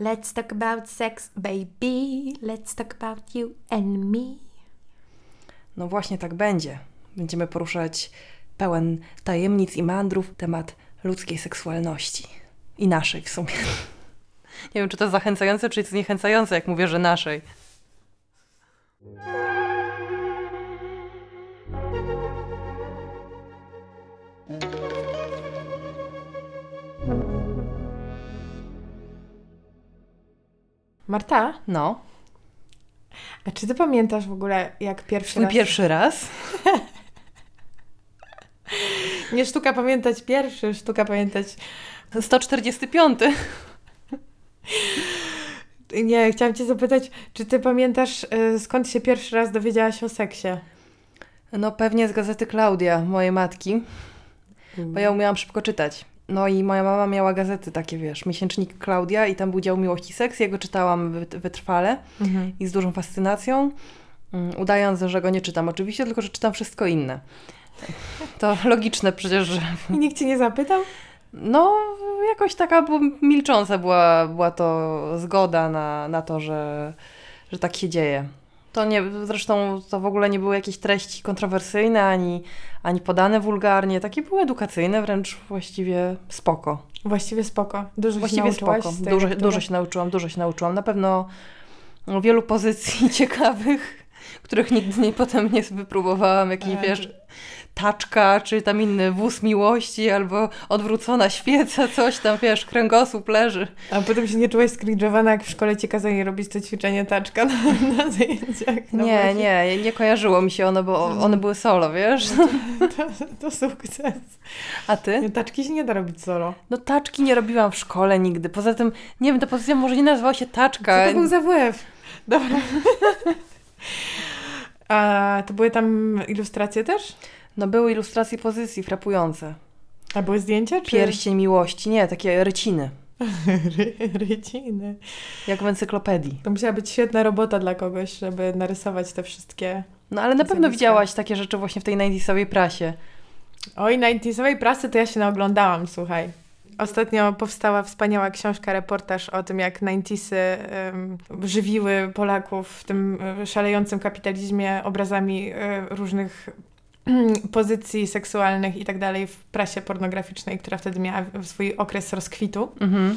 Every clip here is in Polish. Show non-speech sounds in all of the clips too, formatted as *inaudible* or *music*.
Let's talk about sex, baby. Let's talk about you and me. No właśnie tak będzie. Będziemy poruszać pełen tajemnic i mandrów temat ludzkiej seksualności. I naszej w sumie. Nie wiem, czy to jest zachęcające, czy zniechęcające, jak mówię, że naszej. Marta, No, a czy ty pamiętasz w ogóle, jak pierwszy mój raz... pierwszy raz. *laughs* Nie sztuka pamiętać pierwszy, sztuka pamiętać... 145. Nie, chciałam cię zapytać, czy ty pamiętasz, y, skąd się pierwszy raz dowiedziałaś o seksie? No pewnie z gazety Klaudia, mojej matki, bo ja umiałam szybko czytać. No i moja mama miała gazety takie, wiesz, miesięcznik Klaudia i tam był dział miłości seks. Ja go czytałam wyt- wytrwale Mhm. i z dużą fascynacją, mm, udając, że go nie czytam oczywiście, tylko że czytam wszystko inne. To *laughs* logiczne przecież, że I nikt cię nie zapytał? no jakoś taka milcząca była, była to zgoda na, na to, że, że tak się dzieje. To nie, zresztą to w ogóle nie były jakieś treści kontrowersyjne, ani, ani podane wulgarnie, takie były edukacyjne, wręcz właściwie spoko. Właściwie spoko. Dużo Właściwie się nauczyłaś spoko. Dużo, dużo się nauczyłam, dużo się nauczyłam. Na pewno no, wielu pozycji *laughs* ciekawych, których nigdy nie, potem nie wypróbowałam. Jakiś, A, wiesz, taczka, czy tam inny wóz miłości, albo odwrócona świeca, coś tam, wiesz, kręgosłup leży. A potem się nie czułaś skringowana, jak w szkole ci kazali robić to ćwiczenie taczka na, na zajęciach? No nie, właśnie. nie, nie kojarzyło mi się ono, bo one były solo, wiesz? To, to sukces. A ty? Nie, Taczki się nie da robić solo. No taczki nie robiłam w szkole nigdy. Poza tym, nie wiem, ta pozycja może nie nazywała się Co taczka. to był za WF? Dobra. *laughs* A to były tam ilustracje też? No były ilustracje pozycji frapujące. A były zdjęcia? Czy... Pierścień miłości, nie, takie ryciny. *laughs* Ry- Ryciny. Jak w encyklopedii. To musiała być świetna robota dla kogoś, żeby narysować te wszystkie... No ale na pewno Zjawiska. widziałaś takie rzeczy właśnie w tej 90sowej prasie. Oj, na internetowej prasy to ja się naoglądałam, słuchaj. Ostatnio powstała wspaniała książka, reportaż o tym, jak 90sy em, żywiły Polaków w tym e, szalejącym kapitalizmie obrazami e, różnych *clears throat* pozycji seksualnych i tak dalej w prasie pornograficznej, która wtedy miała swój okres rozkwitu. Mhm.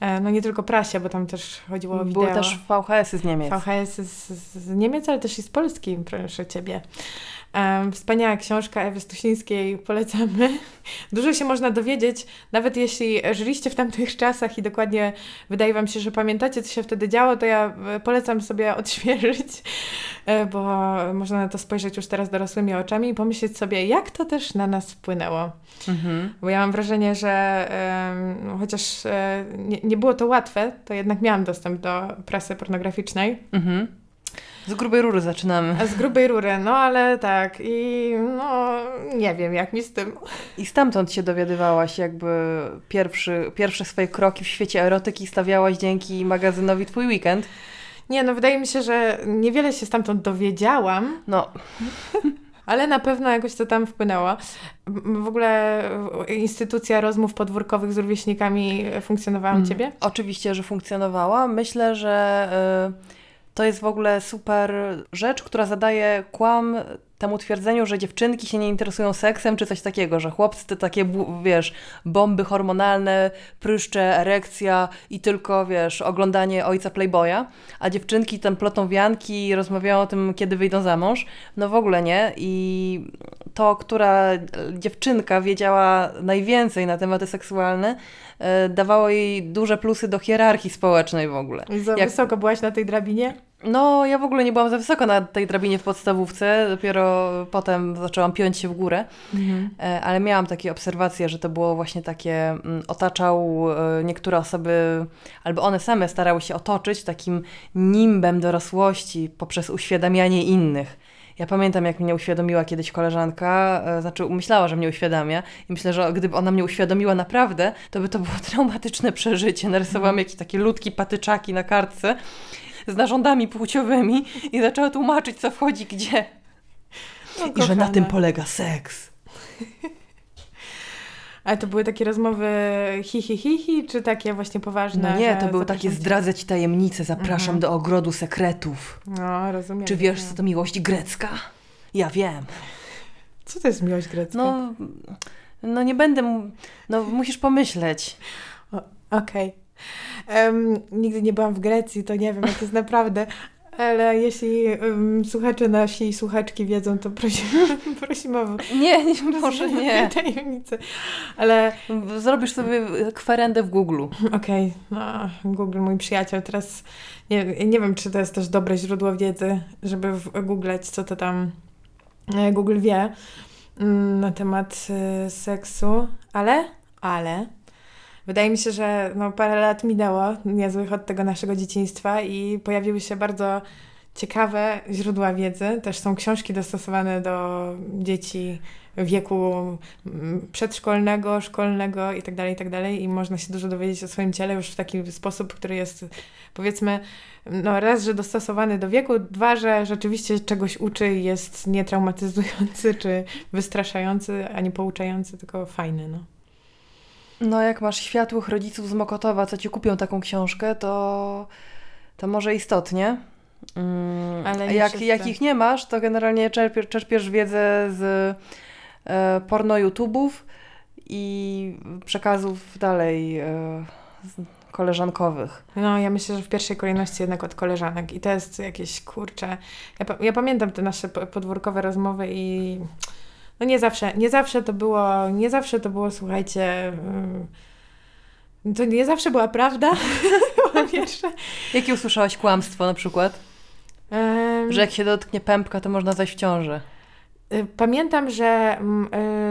E, No nie tylko prasie, bo tam też chodziło o wideo. Były też VHS-y z Niemiec. VHS z, z Niemiec, ale też i z Polski, proszę Ciebie. Wspaniała książka Ewy Stusińskiej, polecamy. *laughs* Dużo się można dowiedzieć, nawet jeśli żyliście w tamtych czasach i dokładnie wydaje Wam się, że pamiętacie, co się wtedy działo, to ja e, polecam sobie *laughs* odświeżyć, e, bo można na to spojrzeć już teraz dorosłymi oczami i pomyśleć sobie, jak to też na nas wpłynęło. Mhm. Bo ja mam wrażenie, że em, chociaż e, nie, nie było to łatwe, to jednak miałam dostęp do prasy pornograficznej. Mhm. Z grubej rury zaczynamy. Z grubej rury, no ale tak i no nie wiem jak mi z tym. I stamtąd się dowiadywałaś jakby pierwszy, pierwsze swoje kroki w świecie erotyki stawiałaś dzięki magazynowi Twój Weekend. Nie, no wydaje mi się, że niewiele się stamtąd dowiedziałam, No, *laughs* ale na pewno jakoś to tam wpłynęło. W ogóle e, instytucja rozmów podwórkowych z rówieśnikami funkcjonowała u Mm. Ciebie? Oczywiście, że funkcjonowała. Myślę, że y, to jest w ogóle super rzecz, która zadaje kłam temu twierdzeniu, że dziewczynki się nie interesują seksem, czy coś takiego, że chłopcy to takie, wiesz, bomby hormonalne, pryszcze, erekcja i tylko, wiesz, oglądanie ojca Playboya, a dziewczynki tam plotą wianki i rozmawiają o tym, kiedy wyjdą za mąż. No w ogóle nie. I to, która dziewczynka wiedziała najwięcej na tematy seksualne, e, dawało jej duże plusy do hierarchii społecznej w ogóle. I Za Jak- wysoko byłaś na tej drabinie? No, ja w ogóle nie byłam za wysoko na tej drabinie w podstawówce, dopiero potem zaczęłam piąć się w górę, e, ale miałam takie obserwacje, że to było właśnie takie, mm, otaczał e, niektóre osoby, albo one same starały się otoczyć takim nimbem dorosłości poprzez uświadamianie innych. Ja pamiętam, jak mnie uświadomiła kiedyś koleżanka, e, znaczy myślała, że mnie uświadamia i myślę, że gdyby ona mnie uświadomiła naprawdę, to by to było *laughs* traumatyczne przeżycie. Narysowałam jakieś takie ludki, patyczaki na kartce z narządami płciowymi i zaczęła tłumaczyć, co wchodzi gdzie. No, I że na tym polega seks. *laughs* Ale to były takie rozmowy hi, hi, hi, hi czy takie właśnie poważne? No nie, to były takie cię? zdradzę ci tajemnicę, zapraszam Mhm. do ogrodu sekretów. No, rozumiem. Czy wiesz, co to miłość grecka? Ja wiem. Co to jest miłość grecka? No, no nie będę, no musisz pomyśleć. Okej. Em, nigdy nie byłam w Grecji, to nie wiem, jak jest naprawdę. Ale jeśli em, słuchacze nasi i słuchaczki wiedzą, to prosimy, *laughs* prosimy o Nie, nie może nie. tajemnicę. Ale Zrobisz sobie kwerendę w Google. okej, no, Google, mój przyjaciel, teraz nie, nie wiem, czy to jest też dobre źródło wiedzy, żeby googlać, co to tam e, Google wie mm, na temat e, seksu, ale, ale wydaje mi się, że no, parę lat minęło niezłych od tego naszego dzieciństwa i pojawiły się bardzo ciekawe źródła wiedzy. Też są książki dostosowane do dzieci wieku mm, przedszkolnego, szkolnego itd., itd. I tak. I można się dużo dowiedzieć o swoim ciele już w taki sposób, który jest powiedzmy, no raz, że dostosowany do wieku, dwa, że rzeczywiście czegoś uczy i jest nietraumatyzujący czy wystraszający, ani pouczający, tylko fajny, no. No jak masz światłych rodziców z Mokotowa, co ci kupią taką książkę, to, to może istotnie. Mm, Ale nie jak, jak ich nie masz, to generalnie czerpiesz, czerpiesz wiedzę z e, porno YouTube'ów i przekazów dalej e, koleżankowych. No, ja myślę, że w pierwszej kolejności jednak od koleżanek. I to jest jakieś kurcze. Ja, ja pamiętam te nasze po- podwórkowe rozmowy i no nie zawsze, nie zawsze to było, nie zawsze to było, słuchajcie, ym, to nie zawsze była prawda. *laughs* po pierwsze. Jakie usłyszałaś kłamstwo na przykład? Ym, Że jak się dotknie pępka, to można zajść w ciąży. Pamiętam, że mm,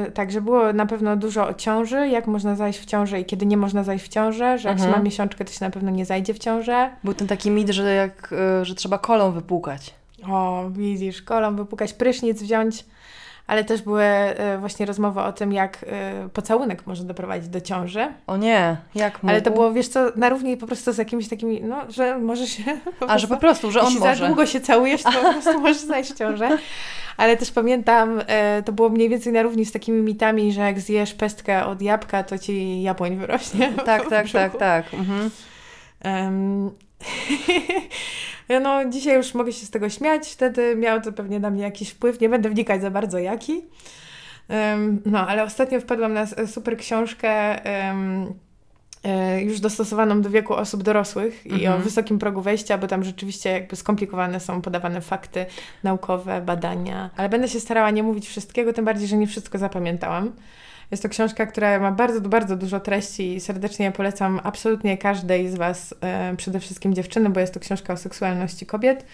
y, tak, że było na pewno dużo o ciąży, jak można zajść w ciążę i kiedy nie można zajść w ciążę, że jak Mhm. się ma miesiączkę, to się na pewno nie zajdzie w ciążę. Był ten taki mit, że, jak, e, że trzeba kolą wypłukać. O, widzisz, kolą wypukać prysznic, wziąć, ale też były e, właśnie rozmowy o tym, jak e, pocałunek może doprowadzić do ciąży. O nie, jak mógł? Ale to było, wiesz co, na równi po prostu z jakimiś takimi, no, że może się *laughs* A, że po prostu, że on jeśli może. za długo się całujesz, to po *laughs* prostu możesz w ciążę. Ale też pamiętam, e, to było mniej więcej na równi z takimi mitami, że jak zjesz pestkę od jabłka, to ci jabłoń wyrośnie. Tak, *laughs* tak, brzuchu. tak, tak. Mhm. *laughs* no, dzisiaj już mogę się z tego śmiać. Wtedy miało to pewnie na mnie jakiś wpływ. Nie będę wnikać za bardzo jaki. Em, no, ale ostatnio wpadłam na s- super książkę e, już dostosowaną do wieku osób dorosłych i o Mhm. wysokim progu wejścia, bo tam rzeczywiście jakby skomplikowane są podawane fakty naukowe, badania. Ale będę się starała nie mówić wszystkiego, tym bardziej, że nie wszystko zapamiętałam. Jest to książka, która ma bardzo, bardzo dużo treści i serdecznie ja polecam absolutnie każdej z Was, e, przede wszystkim dziewczyny, bo jest to książka o seksualności kobiet,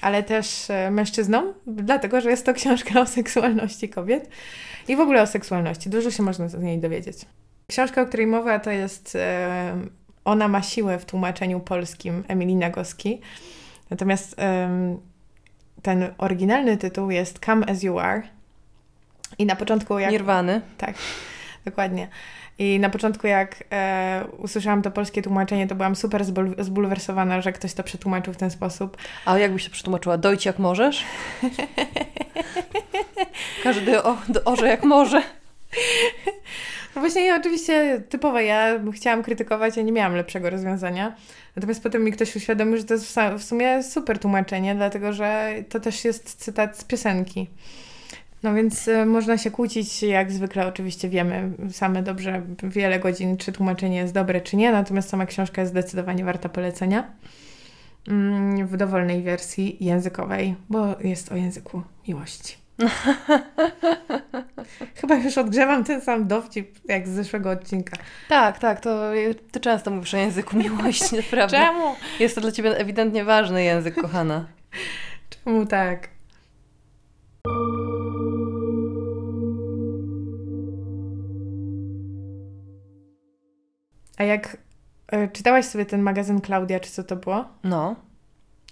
ale też e, mężczyznom, dlatego, że jest to książka o seksualności kobiet i w ogóle o seksualności. Dużo się można z niej dowiedzieć. Książka, o której mowa, to jest e, Ona ma siłę w tłumaczeniu polskim Emilii Nagoski. Natomiast ten oryginalny tytuł jest Come As You Are. I na początku, jak Nirwany. Dokładnie. I na początku, jak e, usłyszałam to polskie tłumaczenie, to byłam super zbul- zbulwersowana, że ktoś to przetłumaczył w ten sposób. A jakbyś to przetłumaczyła? Dojdź jak możesz? *laughs* Każdy o, orze jak może. No właśnie, ja oczywiście typowo ja chciałam krytykować, a nie miałam lepszego rozwiązania. Natomiast potem mi ktoś uświadomił, że to jest w sumie super tłumaczenie, dlatego że to też jest cytat z piosenki. No więc e, można się kłócić, jak zwykle oczywiście wiemy same dobrze wiele godzin, czy tłumaczenie jest dobre, czy nie, natomiast sama książka jest zdecydowanie warta polecenia. Mm, W dowolnej wersji językowej, bo jest o języku miłości. *laughs* Chyba już odgrzewam ten sam dowcip jak z zeszłego odcinka. Tak, tak, to ty często mówisz o języku miłości, *laughs* naprawdę. Czemu? Jest to dla ciebie ewidentnie ważny język, kochana. *laughs* Czemu tak? A jak e, czytałaś sobie ten magazyn Klaudia, czy co to było? No.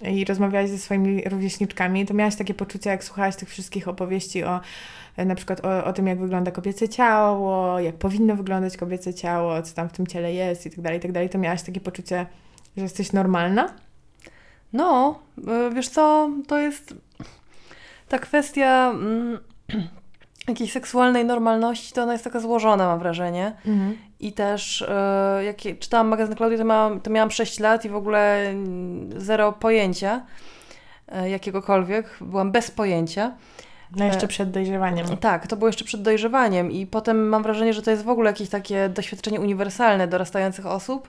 I rozmawiałaś ze swoimi rówieśniczkami, to miałaś takie poczucie, jak słuchałaś tych wszystkich opowieści o e, na przykład o, o tym, jak wygląda kobiece ciało, jak powinno wyglądać kobiece ciało, co tam w tym ciele jest i tak dalej, i tak dalej, to miałaś takie poczucie, że jesteś normalna? No, y, wiesz co, to jest ta kwestia mm, *clears throat* jakiejś seksualnej normalności, to ona jest taka złożona, mam wrażenie. Mhm. I też e, jak czytałam magazyn Klaudii, to miałam, to miałam 6 lat i w ogóle zero pojęcia e, jakiegokolwiek. Byłam bez pojęcia. No jeszcze przed dojrzewaniem. Tak, to było jeszcze przed dojrzewaniem i potem mam wrażenie, że to jest w ogóle jakieś takie doświadczenie uniwersalne dorastających osób,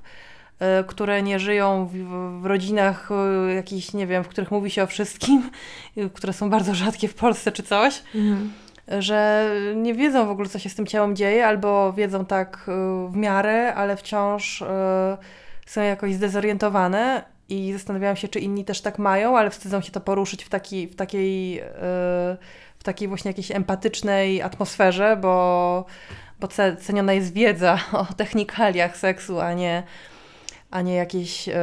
które nie żyją w, w rodzinach jakichś, nie wiem, w których mówi się o wszystkim, *laughs* które są bardzo rzadkie w Polsce czy coś, Mhm. Że nie wiedzą w ogóle, co się z tym ciałem dzieje, albo wiedzą tak w miarę, ale wciąż są jakoś zdezorientowane i zastanawiałam się, czy inni też tak mają, ale wstydzą się to poruszyć w, taki, w takiej w takiej właśnie jakiejś empatycznej atmosferze, bo, bo ceniona jest wiedza *laughs* o technikaliach seksu, a nie, a nie jakieś e,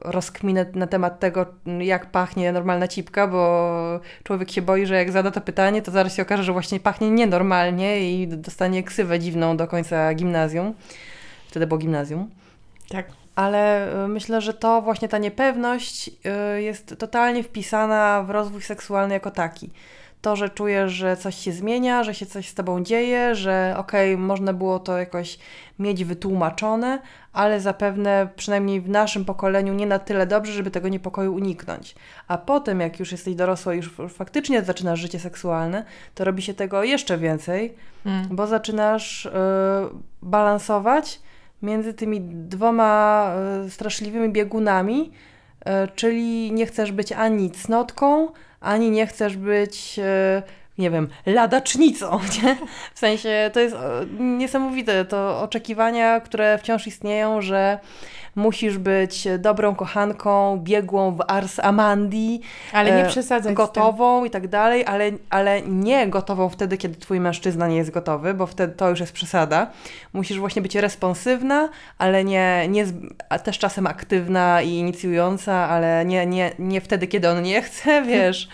rozkminy na temat tego, jak pachnie normalna cipka, bo człowiek się boi, że jak zada to pytanie, to zaraz się okaże, że właśnie pachnie nienormalnie i dostanie ksywę dziwną do końca gimnazjum. Wtedy było gimnazjum. Tak. Ale e, myślę, że to właśnie ta niepewność e, jest totalnie wpisana w rozwój seksualny jako taki to, że czujesz, że coś się zmienia, że się coś z tobą dzieje, że okej, okay, można było to jakoś mieć wytłumaczone, ale zapewne przynajmniej w naszym pokoleniu nie na tyle dobrze, żeby tego niepokoju uniknąć. A potem, jak już jesteś dorosła i już faktycznie zaczynasz życie seksualne, to robi się tego jeszcze więcej, mm. bo zaczynasz y, balansować między tymi dwoma y, straszliwymi biegunami, y, czyli nie chcesz być ani cnotką, ani nie chcesz być, e, nie wiem, ladacznicą, *laughs* nie? W sensie to jest niesamowite, to oczekiwania, które wciąż istnieją, że musisz być dobrą kochanką, biegłą w Ars Amandi. Ale nie e, przesadzać Gotową i tak dalej, ale, ale nie gotową wtedy, kiedy twój mężczyzna nie jest gotowy, bo wtedy to już jest przesada. Musisz właśnie być responsywna, ale nie, nie też czasem aktywna i inicjująca, ale nie, nie, nie wtedy, kiedy on nie chce, *laughs* wiesz.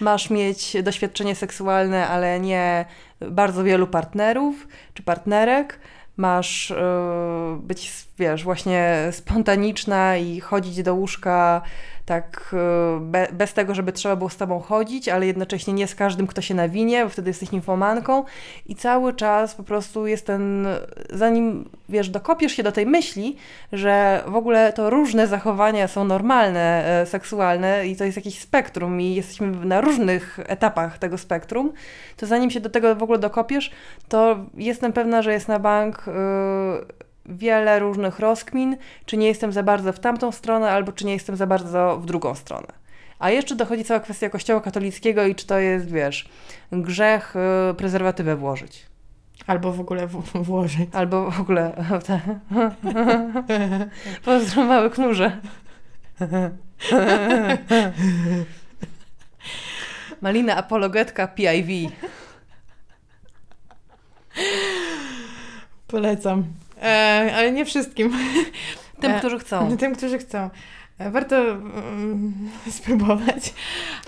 Masz mieć doświadczenie seksualne, ale nie bardzo wielu partnerów czy partnerek masz yy, być, wiesz, właśnie spontaniczna i chodzić do łóżka tak y, be, bez tego, żeby trzeba było z tobą chodzić, ale jednocześnie nie z każdym, kto się nawinie, bo wtedy jesteś infomanką i cały czas po prostu jest ten, zanim, wiesz, dokopiesz się do tej myśli, że w ogóle to różne zachowania są normalne, e, seksualne i to jest jakiś spektrum i jesteśmy na różnych etapach tego spektrum, to zanim się do tego w ogóle dokopiesz, to jestem pewna, że jest na bank yy, wiele różnych rozkmin, czy nie jestem za bardzo w tamtą stronę, albo czy nie jestem za bardzo w drugą stronę. A jeszcze dochodzi cała kwestia Kościoła katolickiego i czy to jest, wiesz, grzech y, prezerwatywę włożyć. Albo w ogóle w- włożyć. Albo w ogóle. *laughs* *laughs* Pozdro mały knurze. *laughs* Malina apologetka PIV. Polecam. E, ale nie wszystkim. *laughs* Tym, e, którzy chcą. Tym, którzy chcą. E, warto um, *laughs* spróbować.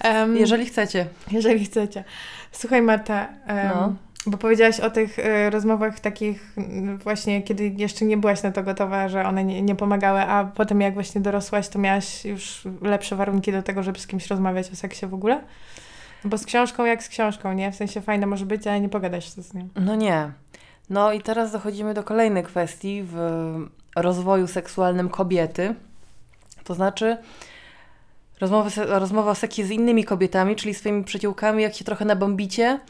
Um, jeżeli chcecie. Jeżeli chcecie. Słuchaj, Marta. Um, no. Bo powiedziałaś o tych y, rozmowach takich właśnie, kiedy jeszcze nie byłaś na to gotowa, że one nie, nie, pomagały, a potem jak właśnie dorosłaś, to miałaś już lepsze warunki do tego, żeby z kimś rozmawiać o seksie w ogóle? Bo z książką jak z książką, nie? W sensie fajne może być, ale nie pogadasz z nią. No nie. No i teraz dochodzimy do kolejnej kwestii w rozwoju seksualnym kobiety. To znaczy rozmowy, rozmowa o seksie z innymi kobietami, czyli swoimi przyjaciółkami, jak się trochę nabombicie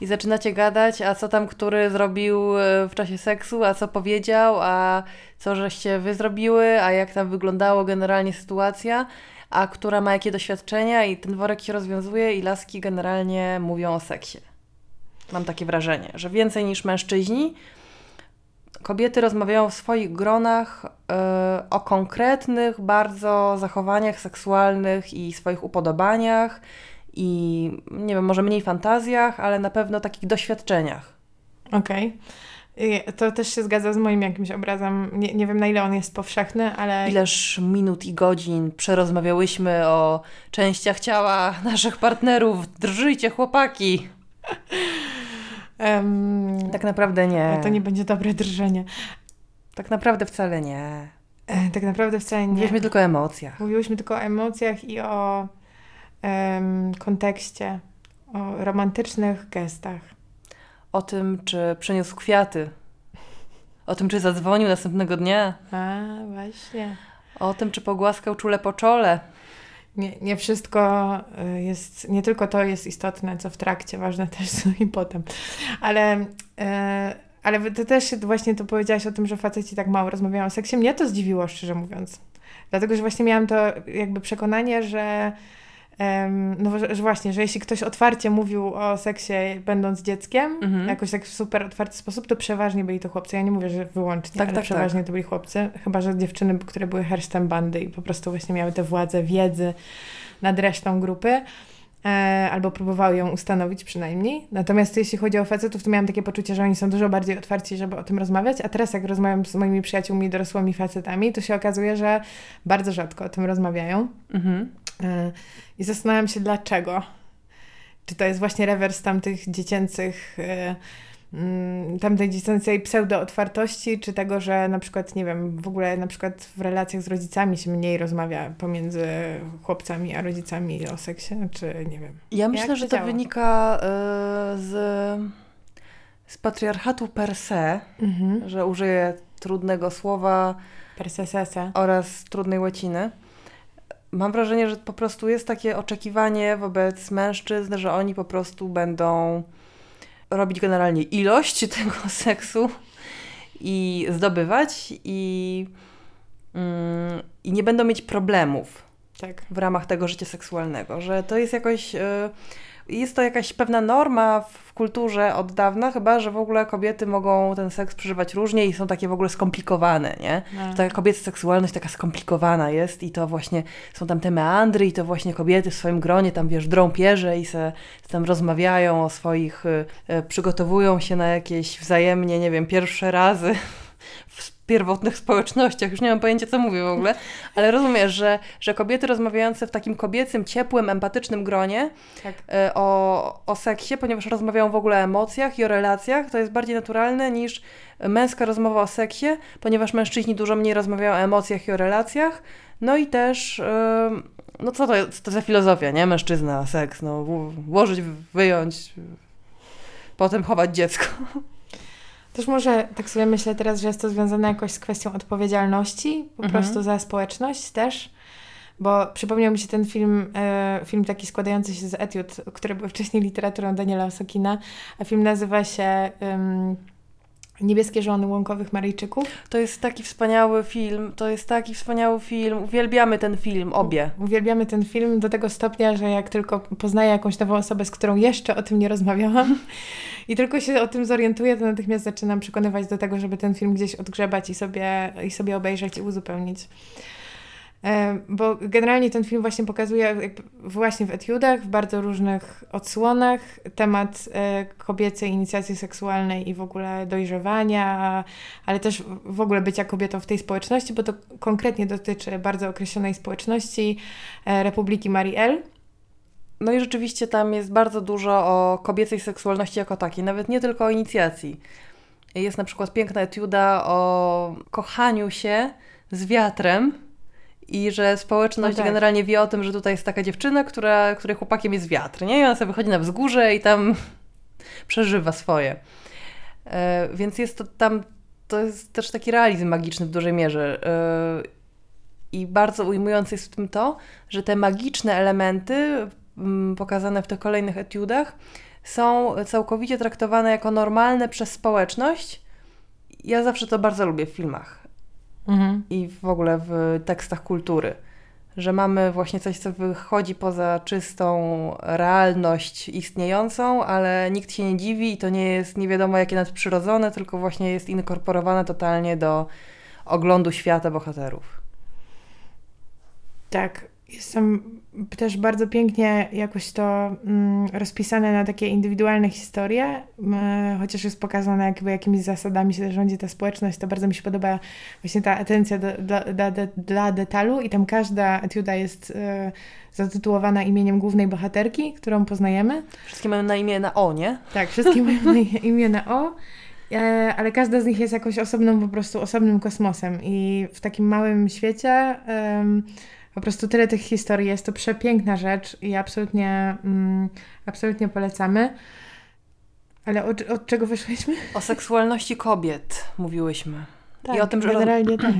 i zaczynacie gadać, a co tam który zrobił e, w czasie seksu, a co powiedział, a co żeście wy zrobiły, a jak tam wyglądało generalnie sytuacja, a która ma jakie doświadczenia i ten worek się rozwiązuje i laski generalnie mówią o seksie. Mam takie wrażenie, że więcej niż mężczyźni kobiety rozmawiają w swoich gronach yy, o konkretnych bardzo zachowaniach seksualnych i swoich upodobaniach i nie wiem, może mniej fantazjach, ale na pewno takich doświadczeniach. Okej. Okay. To też się zgadza z moim jakimś obrazem. Nie, nie wiem, na ile on jest powszechny, ale. Ileż minut i godzin przerozmawiałyśmy o częściach ciała naszych partnerów. Drżyjcie, chłopaki! *laughs* Um, tak naprawdę nie. To nie będzie dobre drżenie. Tak naprawdę wcale nie. E, tak naprawdę wcale nie. Mówiliśmy tylko o emocjach. Mówiłyśmy tylko o emocjach i o um, kontekście, o romantycznych gestach. o tym, czy przyniósł kwiaty, o tym, czy zadzwonił następnego dnia, A, właśnie. o tym, czy pogłaskał czule po czole. Nie, nie wszystko y, jest, nie tylko to jest istotne, co w trakcie, ważne *laughs* też co i potem. Ale, y, ale ty też właśnie to powiedziałaś o tym, że faceci tak mało rozmawiają o seksie. Mnie to zdziwiło, szczerze mówiąc. Dlatego, że właśnie miałam to jakby przekonanie, że no, że, właśnie, że jeśli ktoś otwarcie mówił o seksie będąc dzieckiem, Mhm. jakoś tak w super otwarty sposób, to przeważnie byli to chłopcy. Ja nie mówię, że wyłącznie, Tak, ale tak, przeważnie to byli chłopcy. Chyba, że dziewczyny, które były herstem bandy i po prostu właśnie miały tę władzę wiedzy nad resztą grupy. E, albo próbowały ją ustanowić przynajmniej. Natomiast jeśli chodzi o facetów, to miałam takie poczucie, że oni są dużo bardziej otwarci, żeby o tym rozmawiać. A teraz jak rozmawiam z moimi przyjaciółmi dorosłymi facetami, to się okazuje, że bardzo rzadko o tym rozmawiają. Mhm. I zastanawiam się dlaczego. Czy to jest właśnie rewers tamtych dziecięcych, e, mm, tamtej dziecięcej pseudo-otwartości, czy tego, że na przykład, nie wiem, w ogóle na przykład w relacjach z rodzicami się mniej rozmawia pomiędzy chłopcami a rodzicami o seksie, czy nie wiem. Ja myślę, że to działa? wynika y, z, z patriarchatu per se, Mhm. że użyję trudnego słowa Persesese. oraz trudnej łaciny. Mam wrażenie, że po prostu jest takie oczekiwanie wobec mężczyzn, że oni po prostu będą robić generalnie ilość *laughs* tego seksu i zdobywać i, mm, i nie będą mieć problemów Tak. w ramach tego życia seksualnego, że to jest jakoś, y, jest to jakaś pewna norma w kulturze od dawna, chyba, że w ogóle kobiety mogą ten seks przeżywać różnie i są takie w ogóle skomplikowane, nie? No. Taka kobieca seksualność taka skomplikowana jest i to właśnie są tam te meandry i to właśnie kobiety w swoim gronie tam, wiesz, drą pierze i se, se tam rozmawiają o swoich, y, y, przygotowują się na jakieś wzajemnie, nie wiem, pierwsze razy *laughs* w pierwotnych społecznościach. Już nie mam pojęcia, co mówię w ogóle, ale rozumiesz, że, że kobiety rozmawiające w takim kobiecym, ciepłym, empatycznym gronie Tak. y, o, o seksie, ponieważ rozmawiają w ogóle o emocjach i o relacjach, to jest bardziej naturalne niż męska rozmowa o seksie, ponieważ mężczyźni dużo mniej rozmawiają o emocjach i o relacjach. No i też, ym, no co to, jest, to za filozofia, nie? Mężczyzna, seks, no włożyć, wyjąć, potem chować dziecko. Też może tak sobie myślę teraz, że jest to związane jakoś z kwestią odpowiedzialności, po Mhm. prostu za społeczność też. Bo przypomniał mi się ten film, e, film taki składający się z etiud, który był wcześniej literaturą Daniela Osokina, a film nazywa się em, Niebieskie żony łąkowych Maryjczyków. To jest taki wspaniały film, to jest taki wspaniały film, uwielbiamy ten film, obie. Uwielbiamy ten film do tego stopnia, że jak tylko poznaję jakąś nową osobę, z którą jeszcze o tym nie rozmawiałam i tylko się o tym zorientuję, to natychmiast zaczynam przekonywać do tego, żeby ten film gdzieś odgrzebać i sobie, i sobie obejrzeć i uzupełnić. E, Bo generalnie ten film właśnie pokazuje właśnie w etiudach, w bardzo różnych odsłonach temat e, kobiecej inicjacji seksualnej i w ogóle dojrzewania, ale też w ogóle bycia kobietą w tej społeczności, bo to konkretnie dotyczy bardzo określonej społeczności e, Republiki Mariel. No i rzeczywiście tam jest bardzo dużo o kobiecej seksualności jako takiej, nawet nie tylko o inicjacji. Jest na przykład piękna etiuda o kochaniu się z wiatrem i że społeczność No tak. generalnie wie o tym, że tutaj jest taka dziewczyna, która, której chłopakiem jest wiatr, nie? I ona sobie wychodzi na wzgórze i tam *laughs* przeżywa swoje. E, więc jest to tam, to jest też taki realizm magiczny w dużej mierze. E, I bardzo ujmujące jest w tym to, że te magiczne elementy mm, pokazane w tych kolejnych etiudach są całkowicie traktowane jako normalne przez społeczność. Ja zawsze to bardzo lubię w filmach i w ogóle w tekstach kultury. Że mamy właśnie coś, co wychodzi poza czystą realność istniejącą, ale nikt się nie dziwi i to nie jest nie wiadomo jakie nadprzyrodzone, tylko właśnie jest inkorporowane totalnie do oglądu świata bohaterów. Tak, jestem też bardzo pięknie jakoś to mm, rozpisane na takie indywidualne historie, mm, chociaż jest pokazane jakby jakimiś zasadami się rządzi ta społeczność, to bardzo mi się podoba właśnie ta atencja do, dla, dla, dla detalu i tam każda etiuda jest e, zatytułowana imieniem głównej bohaterki, którą poznajemy. Wszystkie mają na imię na O, nie? Tak, wszystkie mają na *laughs* imię na O, e, ale każda z nich jest jakoś osobną, po prostu osobnym kosmosem i w takim małym świecie po prostu tyle tych historii, jest to przepiękna rzecz i absolutnie, mm, absolutnie polecamy. Ale od, od czego wyszłyśmy? O seksualności kobiet mówiłyśmy. Tak, I o tym, że, generalnie tak.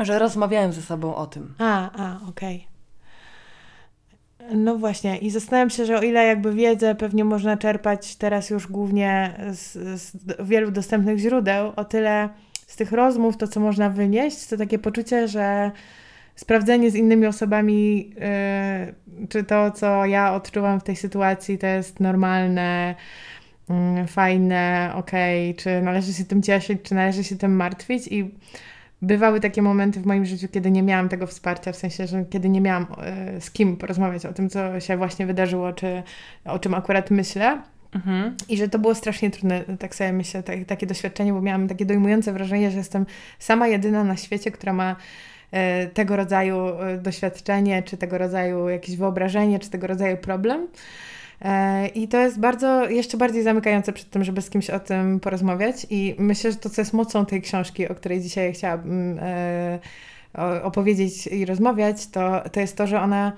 *clears throat* że rozmawiałem ze sobą o tym. A, a, okej. No właśnie, i zastanawiam się, że o ile jakby wiedzę pewnie można czerpać teraz już głównie z, z wielu dostępnych źródeł, o tyle z tych rozmów to, co można wynieść, to takie poczucie, że sprawdzenie z innymi osobami, yy, czy to, co ja odczuwam w tej sytuacji, to jest normalne, yy, fajne, okej, czy należy się tym cieszyć, czy należy się tym martwić i bywały takie momenty w moim życiu, kiedy nie miałam tego wsparcia, w sensie, że kiedy nie miałam y, z kim porozmawiać o tym, co się właśnie wydarzyło, czy o czym akurat myślę. Mhm. I że to było strasznie trudne, tak sobie myślę, tak, takie doświadczenie, bo miałam takie dojmujące wrażenie, że jestem sama jedyna na świecie, która ma y, tego rodzaju y, doświadczenie, czy tego rodzaju jakieś wyobrażenie, czy tego rodzaju problem. E, I to jest bardzo, jeszcze bardziej zamykające przed tym, żeby z kimś o tym porozmawiać. I myślę, że to, co jest mocą tej książki, o której dzisiaj chciałabym e, opowiedzieć i rozmawiać, to, to jest to, że ona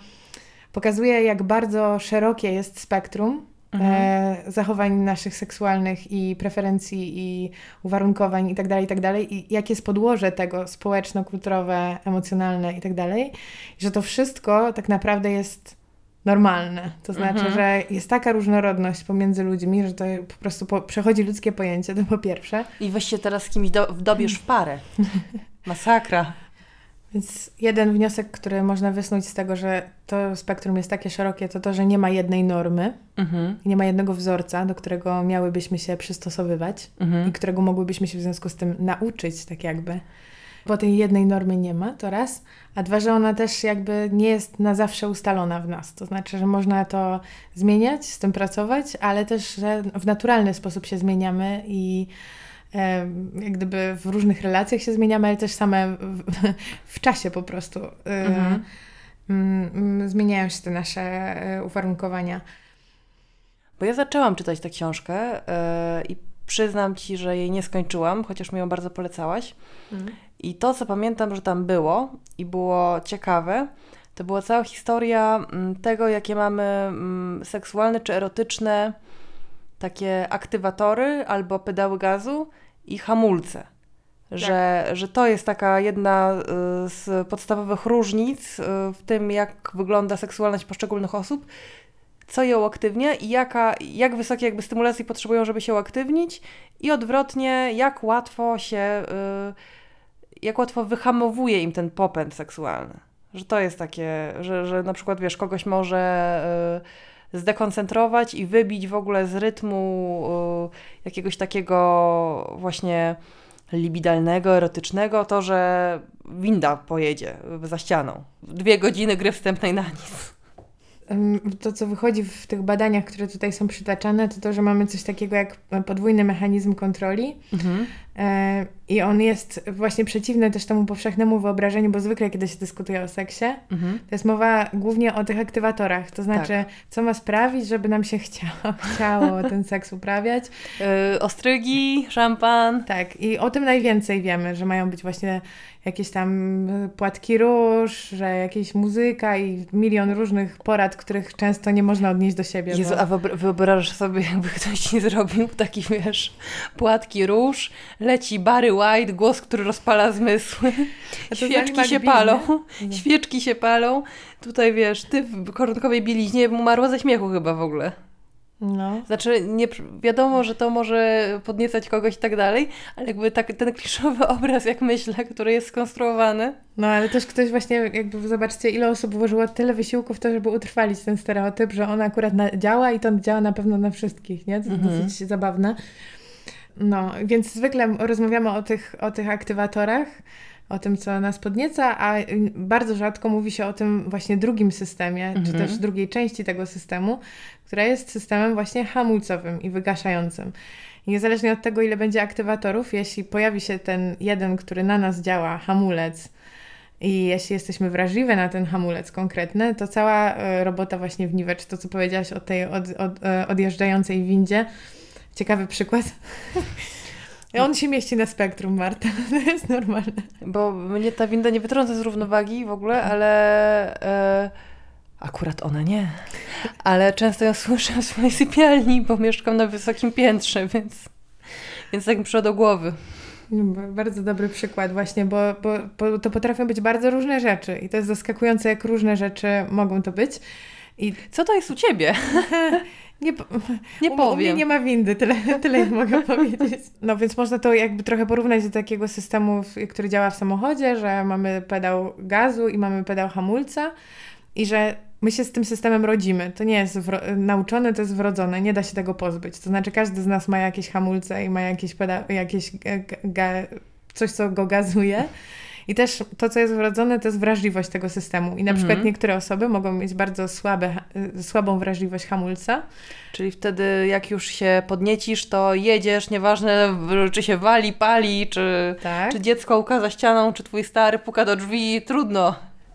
pokazuje, jak bardzo szerokie jest spektrum Mhm. e, zachowań naszych seksualnych i preferencji i uwarunkowań i tak dalej, i tak dalej. I jakie jest podłoże tego społeczno-kulturowe, emocjonalne i tak dalej. I że to wszystko tak naprawdę jest normalne. To znaczy, Mhm. że jest taka różnorodność pomiędzy ludźmi, że to po prostu po, przechodzi ludzkie pojęcie, to po pierwsze. I weź się teraz z kimś do, wdobiesz w parę. *laughs* Masakra. Więc jeden wniosek, który można wysnuć z tego, że to spektrum jest takie szerokie, to to, że nie ma jednej normy, Mhm. nie ma jednego wzorca, do którego miałybyśmy się przystosowywać Mhm. i którego mogłybyśmy się w związku z tym nauczyć, tak jakby. Bo tej jednej normy nie ma, to raz. A dwa, że ona też jakby nie jest na zawsze ustalona w nas. To znaczy, że można to zmieniać, z tym pracować, ale też, że w naturalny sposób się zmieniamy i jak gdyby w różnych relacjach się zmieniamy, ale też same w, *laughs* w czasie po prostu y, Mhm. mm, mm, zmieniają się te nasze y, uwarunkowania. Bo ja zaczęłam czytać tę książkę yy, i przyznam Ci, że jej nie skończyłam, chociaż mi ją bardzo polecałaś. I to, co pamiętam, że tam było i było ciekawe, to była cała historia mm, tego, jakie mamy seksualne czy erotyczne takie aktywatory albo pedały gazu i hamulce. Że, że to jest taka jedna y, z podstawowych różnic y, w tym, jak wygląda seksualność poszczególnych osób, co ją uaktywnia i jaka, jak wysokie jakby stymulacji potrzebują, żeby się uaktywnić i odwrotnie, jak łatwo się, y, jak łatwo wyhamowuje im ten popęd seksualny. Że to jest takie, że, że na przykład, wiesz, kogoś może zdekoncentrować i wybić w ogóle z rytmu y, jakiegoś takiego właśnie libidalnego, erotycznego, to, że winda pojedzie za ścianą. Dwie godziny gry wstępnej na nic. To, co wychodzi w tych badaniach, które tutaj są przytaczane, to to, że mamy coś takiego jak podwójny mechanizm kontroli. E, I on jest właśnie przeciwny też temu powszechnemu wyobrażeniu, bo zwykle, kiedy się dyskutuje o seksie, Mhm. to jest mowa głównie o tych aktywatorach. To znaczy, co ma sprawić, żeby nam się chciało, *laughs* chciało ten seks uprawiać. Yy, ostrygi, szampan. Tak, i o tym najwięcej wiemy, że mają być właśnie jakieś tam płatki róż, że jakieś muzyka i milion różnych porad, których często nie można odnieść do siebie. Jezu, bo... a wyobra- wyobrażasz sobie, jakby ktoś ci zrobił taki, wiesz, płatki róż, leci Barry White, głos, który rozpala zmysły, *laughs* świeczki się palą, nie? *laughs* świeczki się palą. Tutaj, wiesz, ty w koronkowej bieliźnie umarła ze śmiechu chyba w ogóle. No. Znaczy, nie, wiadomo, że to może podniecać kogoś i tak dalej, ale jakby tak, ten kliszowy *laughs* obraz, jak myślę, który jest skonstruowany. No, ale też ktoś właśnie, jakby zobaczcie, ile osób włożyło tyle wysiłku w to, żeby utrwalić ten stereotyp, że on akurat na, działa i to działa na pewno na wszystkich, nie? To jest Mhm. dosyć zabawne. No, więc zwykle rozmawiamy o tych, o tych aktywatorach, o tym, co nas podnieca, a bardzo rzadko mówi się o tym właśnie drugim systemie, czy Mhm. też drugiej części tego systemu, która jest systemem właśnie hamulcowym i wygaszającym. I niezależnie od tego, ile będzie aktywatorów, jeśli pojawi się ten jeden, który na nas działa, hamulec, i jeśli jesteśmy wrażliwe na ten hamulec konkretny, to cała e, robota właśnie w niwecz, to co powiedziałaś o tej od, od, e, odjeżdżającej windzie, ciekawy przykład. *laughs* On się mieści na spektrum, Marta. *laughs* To jest normalne. Bo mnie ta winda nie wytrąca z równowagi w ogóle, ale, e, Akurat ona nie. Ale często ją *laughs* słyszę w swojej sypialni, bo mieszkam na wysokim piętrze, więc, więc tak mi przyszło do głowy. Bardzo dobry przykład właśnie, bo, bo, bo to potrafią być bardzo różne rzeczy i to jest zaskakujące, jak różne rzeczy mogą to być. I co to jest u ciebie? Nie, *laughs* nie u, powiem. U mnie nie ma windy, tyle, *laughs* tyle mogę *laughs* powiedzieć. No więc można to jakby trochę porównać do takiego systemu, który działa w samochodzie, że mamy pedał gazu i mamy pedał hamulca i że my się z tym systemem rodzimy. To nie jest nauczone, to jest wrodzone, nie da się tego pozbyć. To znaczy każdy z nas ma jakieś hamulce i ma jakieś, peda- jakieś coś, co go gazuje. I też to, co jest wrodzone, to jest wrażliwość tego systemu. I na przykład mhm. niektóre osoby mogą mieć bardzo słabe, słabą wrażliwość hamulca. Czyli wtedy, jak już się podniecisz, to jedziesz, nieważne czy się wali, pali, czy, tak. czy dziecko ukaza ścianą, czy twój stary puka do drzwi, trudno.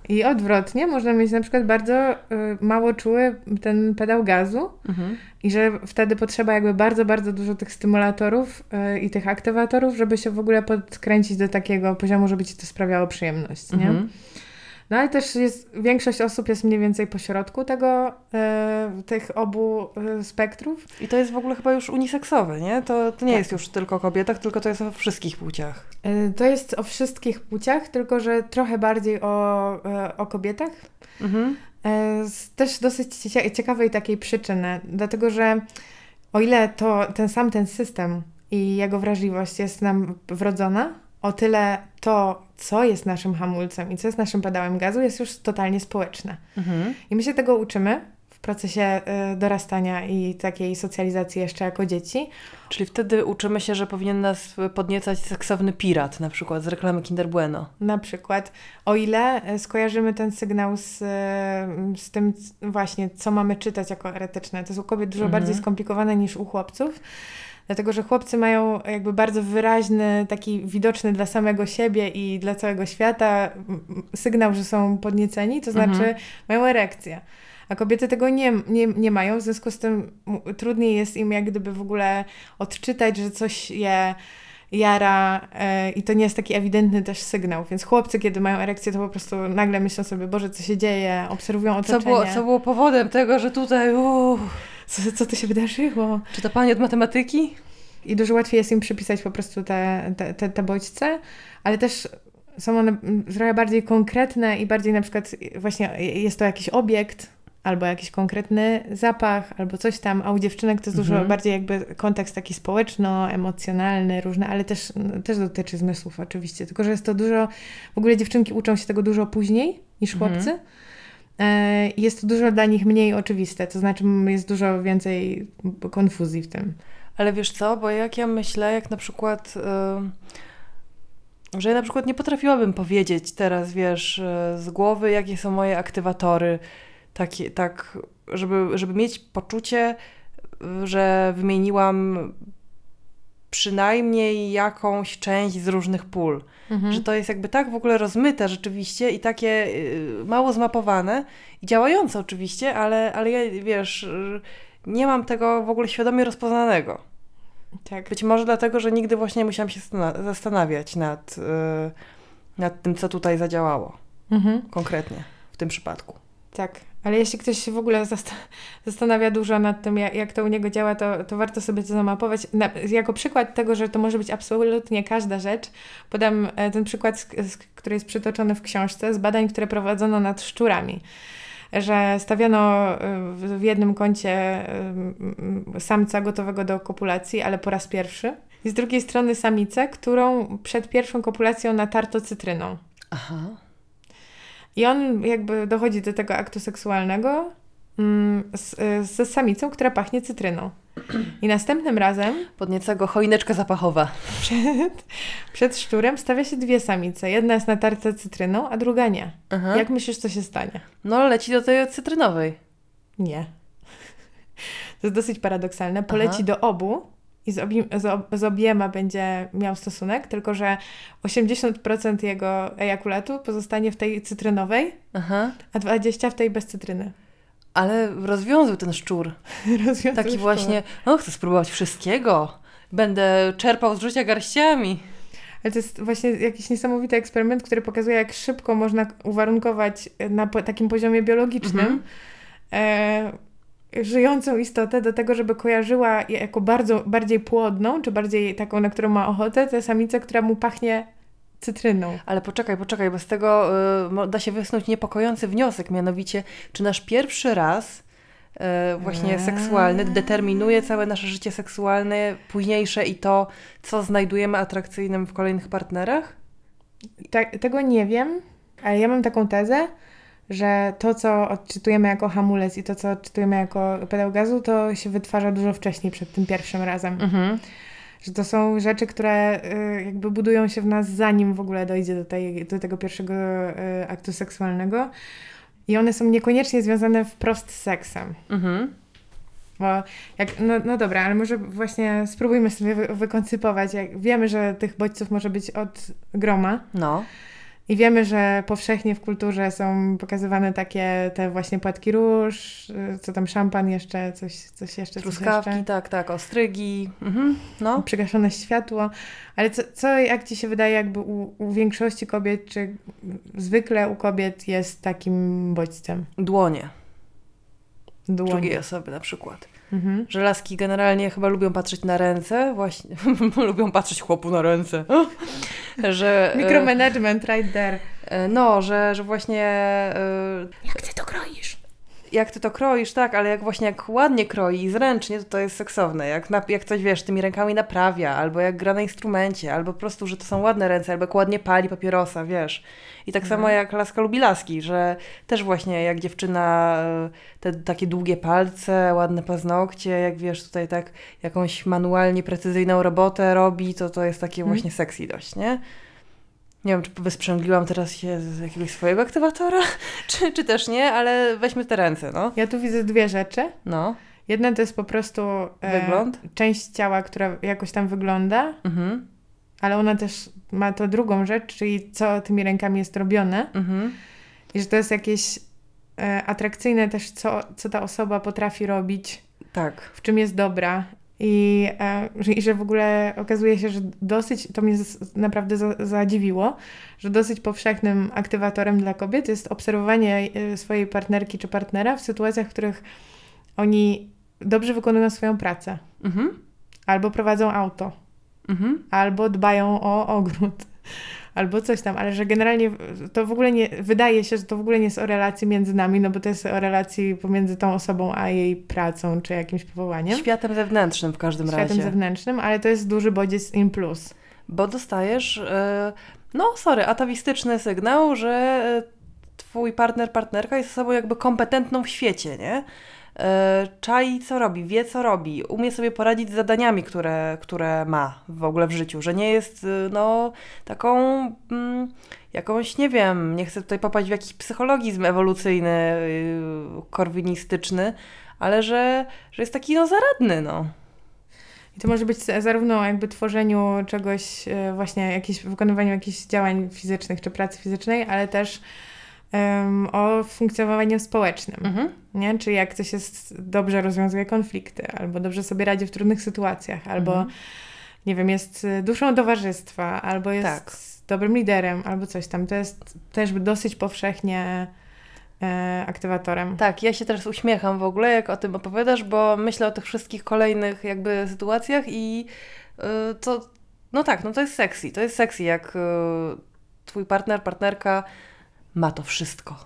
I odwrotnie, można mieć na przykład bardzo y, mało czuły ten pedał gazu mhm. i że wtedy potrzeba jakby bardzo, bardzo dużo tych stymulatorów y, i tych aktywatorów, żeby się w ogóle podkręcić do takiego poziomu, żeby ci to sprawiało przyjemność, nie? Mhm. No ale też jest, większość osób jest mniej więcej po środku tego, e, tych obu e, spektrów. I to jest w ogóle chyba już uniseksowe, nie? To, to nie tak. jest już tylko o kobietach, tylko to jest o wszystkich płciach. E, to jest o wszystkich płciach, tylko że trochę bardziej o, o kobietach. Mhm. Z też dosyć ciekawej takiej przyczyny, dlatego że o ile to ten sam ten system i jego wrażliwość jest nam wrodzona, o tyle to, co jest naszym hamulcem i co jest naszym pedałem gazu, jest już totalnie społeczne. Mhm. I my się tego uczymy w procesie y, dorastania i takiej socjalizacji jeszcze jako dzieci. Czyli wtedy uczymy się, że powinien nas podniecać seksowny pirat, na przykład z reklamy Kinder Bueno. Na przykład, o ile y, skojarzymy ten sygnał z, y, z tym właśnie, co mamy czytać jako eretyczne. To jest u kobiet dużo mhm. bardziej skomplikowane niż u chłopców. Dlatego, że chłopcy mają jakby bardzo wyraźny, taki widoczny dla samego siebie i dla całego świata sygnał, że są podnieceni, to znaczy mhm. mają erekcję. A kobiety tego nie, nie, nie mają, w związku z tym trudniej jest im jak gdyby w ogóle odczytać, że coś je jara yy, i to nie jest taki ewidentny też sygnał. Więc chłopcy, kiedy mają erekcję, to po prostu nagle myślą sobie, Boże, co się dzieje, obserwują otoczenie. Co było, co było powodem tego, że tutaj... Uh co, co to się wydarzyło? Czy to pani od matematyki? I dużo łatwiej jest im przypisać po prostu te, te, te, te bodźce, ale też są one trochę bardziej konkretne i bardziej na przykład właśnie jest to jakiś obiekt, albo jakiś konkretny zapach, albo coś tam, a u dziewczynek to jest mhm. dużo bardziej jakby kontekst taki społeczno-emocjonalny, różny, ale też, też dotyczy zmysłów oczywiście, tylko że jest to dużo, w ogóle dziewczynki uczą się tego dużo później niż mhm. chłopcy, mhm. E, jest dużo dla nich mniej oczywiste, to znaczy jest dużo więcej konfuzji w tym. Ale wiesz co, bo jak ja myślę, jak na przykład, yy, że ja na przykład nie potrafiłabym powiedzieć teraz, wiesz, yy, z głowy, jakie są moje aktywatory, takie, tak, żeby, żeby mieć poczucie, że wymieniłam przynajmniej jakąś część z różnych pól. Mhm. Że to jest jakby tak w ogóle rozmyte rzeczywiście i takie y, mało zmapowane i działające oczywiście, ale, ale ja, wiesz, y, nie mam tego w ogóle świadomie rozpoznanego. Tak. Być może dlatego, że nigdy właśnie nie musiałam się zastanawiać nad, y, nad tym, co tutaj zadziałało. Mhm. Konkretnie w tym przypadku. Tak. Ale jeśli ktoś się w ogóle zastanawia dużo nad tym, jak, to u niego działa, to, to warto sobie to zamapować. Na, jako przykład tego, że to może być absolutnie każda rzecz, podam e, ten przykład, który jest przytoczony w książce, z badań, które prowadzono nad szczurami że stawiano e, w jednym kącie e, samca gotowego do kopulacji, ale po raz pierwszy. I z drugiej strony samicę, którą przed pierwszą kopulacją natarto cytryną. Aha. I on jakby dochodzi do tego aktu seksualnego mm, z, z samicą, która pachnie cytryną. I następnym razem. Podnieca go choineczka zapachowa. Przed, przed szczurem stawia się dwie samice. Jedna jest natarta cytryną, a druga nie. Aha. Jak myślisz, co się stanie? No, leci do tej cytrynowej. Nie. *laughs* To jest dosyć paradoksalne. Poleci Aha. do obu, i z, obi z, obiema będzie miał stosunek, tylko że 80% jego ejakulatu pozostanie w tej cytrynowej, Aha. a 20% w tej bez cytryny. Ale rozwiązał ten szczur. *laughs* rozwiązał Taki szczur. właśnie, no chcę spróbować wszystkiego. Będę czerpał z życia garściami. Ale to jest właśnie jakiś niesamowity eksperyment, który pokazuje, jak szybko można uwarunkować na takim poziomie biologicznym Mhm. Żyjącą istotę do tego, żeby kojarzyła je jako bardzo, bardziej płodną, czy bardziej taką, na którą ma ochotę, tę samicę, która mu pachnie cytryną. Ale poczekaj, poczekaj, bo z tego y, da się wysnuć niepokojący wniosek, mianowicie, czy nasz pierwszy raz y, właśnie Eee. seksualny determinuje całe nasze życie seksualne, późniejsze i to, co znajdujemy atrakcyjnym w kolejnych partnerach? Tak, tego nie wiem, ale ja mam taką tezę, że to, co odczytujemy jako hamulec i to, co odczytujemy jako pedał gazu, to się wytwarza dużo wcześniej, przed tym pierwszym razem. Mhm. Że to są rzeczy, które y, jakby budują się w nas, zanim w ogóle dojdzie do, tej, do tego pierwszego y, aktu seksualnego. I one są niekoniecznie związane wprost z seksem. Mhm. Bo jak, no, no dobra, ale może właśnie spróbujmy sobie wy, wykoncypować. Jak wiemy, że tych bodźców może być od groma. No. I wiemy, że powszechnie w kulturze są pokazywane takie te właśnie płatki róż, y, co tam szampan jeszcze, coś, coś jeszcze, coś Truskawki, jeszcze. tak, tak, ostrygi. Mhm. No. Przygaszone światło. Ale co, co jak Ci się wydaje, jakby u, u większości kobiet, czy zwykle u kobiet jest takim bodźcem? Dłonie. Dłoń. Drugiej osoby na przykład. Mhm. Że laski generalnie chyba lubią patrzeć na ręce, właśnie, *laughs* lubią patrzeć chłopu na ręce. *laughs* że, e, Micromanagement right there. e, no, że, że właśnie e, Jak Ty to kroisz? Jak ty to kroisz, tak, ale jak właśnie jak ładnie kroi i zręcznie, to to jest seksowne. Jak, na, jak coś, wiesz, tymi rękami naprawia, albo jak gra na instrumencie, albo po prostu, że to są ładne ręce, albo jak ładnie pali papierosa, wiesz. I tak samo jak laska lubi laski, że też właśnie jak dziewczyna e, te takie długie palce, ładne paznokcie, jak wiesz, tutaj tak jakąś manualnie precyzyjną robotę robi, to to jest takie Mhm. właśnie sexy dość, nie? Nie wiem, czy wysprzęgliłam teraz się z jakiegoś swojego aktywatora, *laughs* czy, czy też nie, ale weźmy te ręce, no. Ja tu widzę dwie rzeczy. No. Jedna to jest po prostu e, Wygląd? część ciała, która jakoś tam wygląda, Mhm. ale ona też ma to drugą rzecz, czyli co tymi rękami jest robione. Mhm. I że to jest jakieś e, atrakcyjne też, co, co ta osoba potrafi robić, Tak. w czym jest dobra. I, e, że- I że w ogóle okazuje się, że dosyć, to mnie naprawdę za, zadziwiło, że dosyć powszechnym aktywatorem dla kobiet jest obserwowanie e, swojej partnerki czy partnera w sytuacjach, w których oni dobrze wykonują swoją pracę, Mhm. albo prowadzą auto, Mhm. albo dbają o ogród, albo coś tam, ale że generalnie to w ogóle nie, wydaje się, że to w ogóle nie jest o relacji między nami, no bo to jest o relacji pomiędzy tą osobą a jej pracą, czy jakimś powołaniem, Światem zewnętrznym w każdym światem razie. zewnętrznym, ale to jest duży bodziec in plus. Bo dostajesz, e, no sorry, atawistyczny sygnał, że e, twój partner, partnerka jest osobą jakby kompetentną w świecie, nie? E, Czai co robi, wie co robi, umie sobie poradzić z zadaniami, które, które ma w ogóle w życiu, że nie jest e, no taką mm, jakąś, nie wiem, nie chcę tutaj popaść w jakiś psychologizm ewolucyjny, yy, korwinistyczny, ale że, że jest taki no zaradny, no. I to może być zarówno jakby tworzeniu czegoś, e, właśnie jakieś, wykonywaniu jakichś działań fizycznych czy pracy fizycznej, ale też em, o funkcjonowaniu społecznym. Mhm. Nie? Czyli jak ktoś jest, dobrze rozwiązuje konflikty, albo dobrze sobie radzi w trudnych sytuacjach, albo Mhm. nie wiem, jest y, duszą towarzystwa, albo jest Tak. dobrym liderem, albo coś tam. To jest też dosyć powszechnie e, aktywatorem. Tak, ja się teraz uśmiecham w ogóle, jak o tym opowiadasz, bo myślę o tych wszystkich kolejnych jakby sytuacjach i y, to, no tak, no to jest sexy, to jest sexy, jak y, twój partner, partnerka ma to wszystko.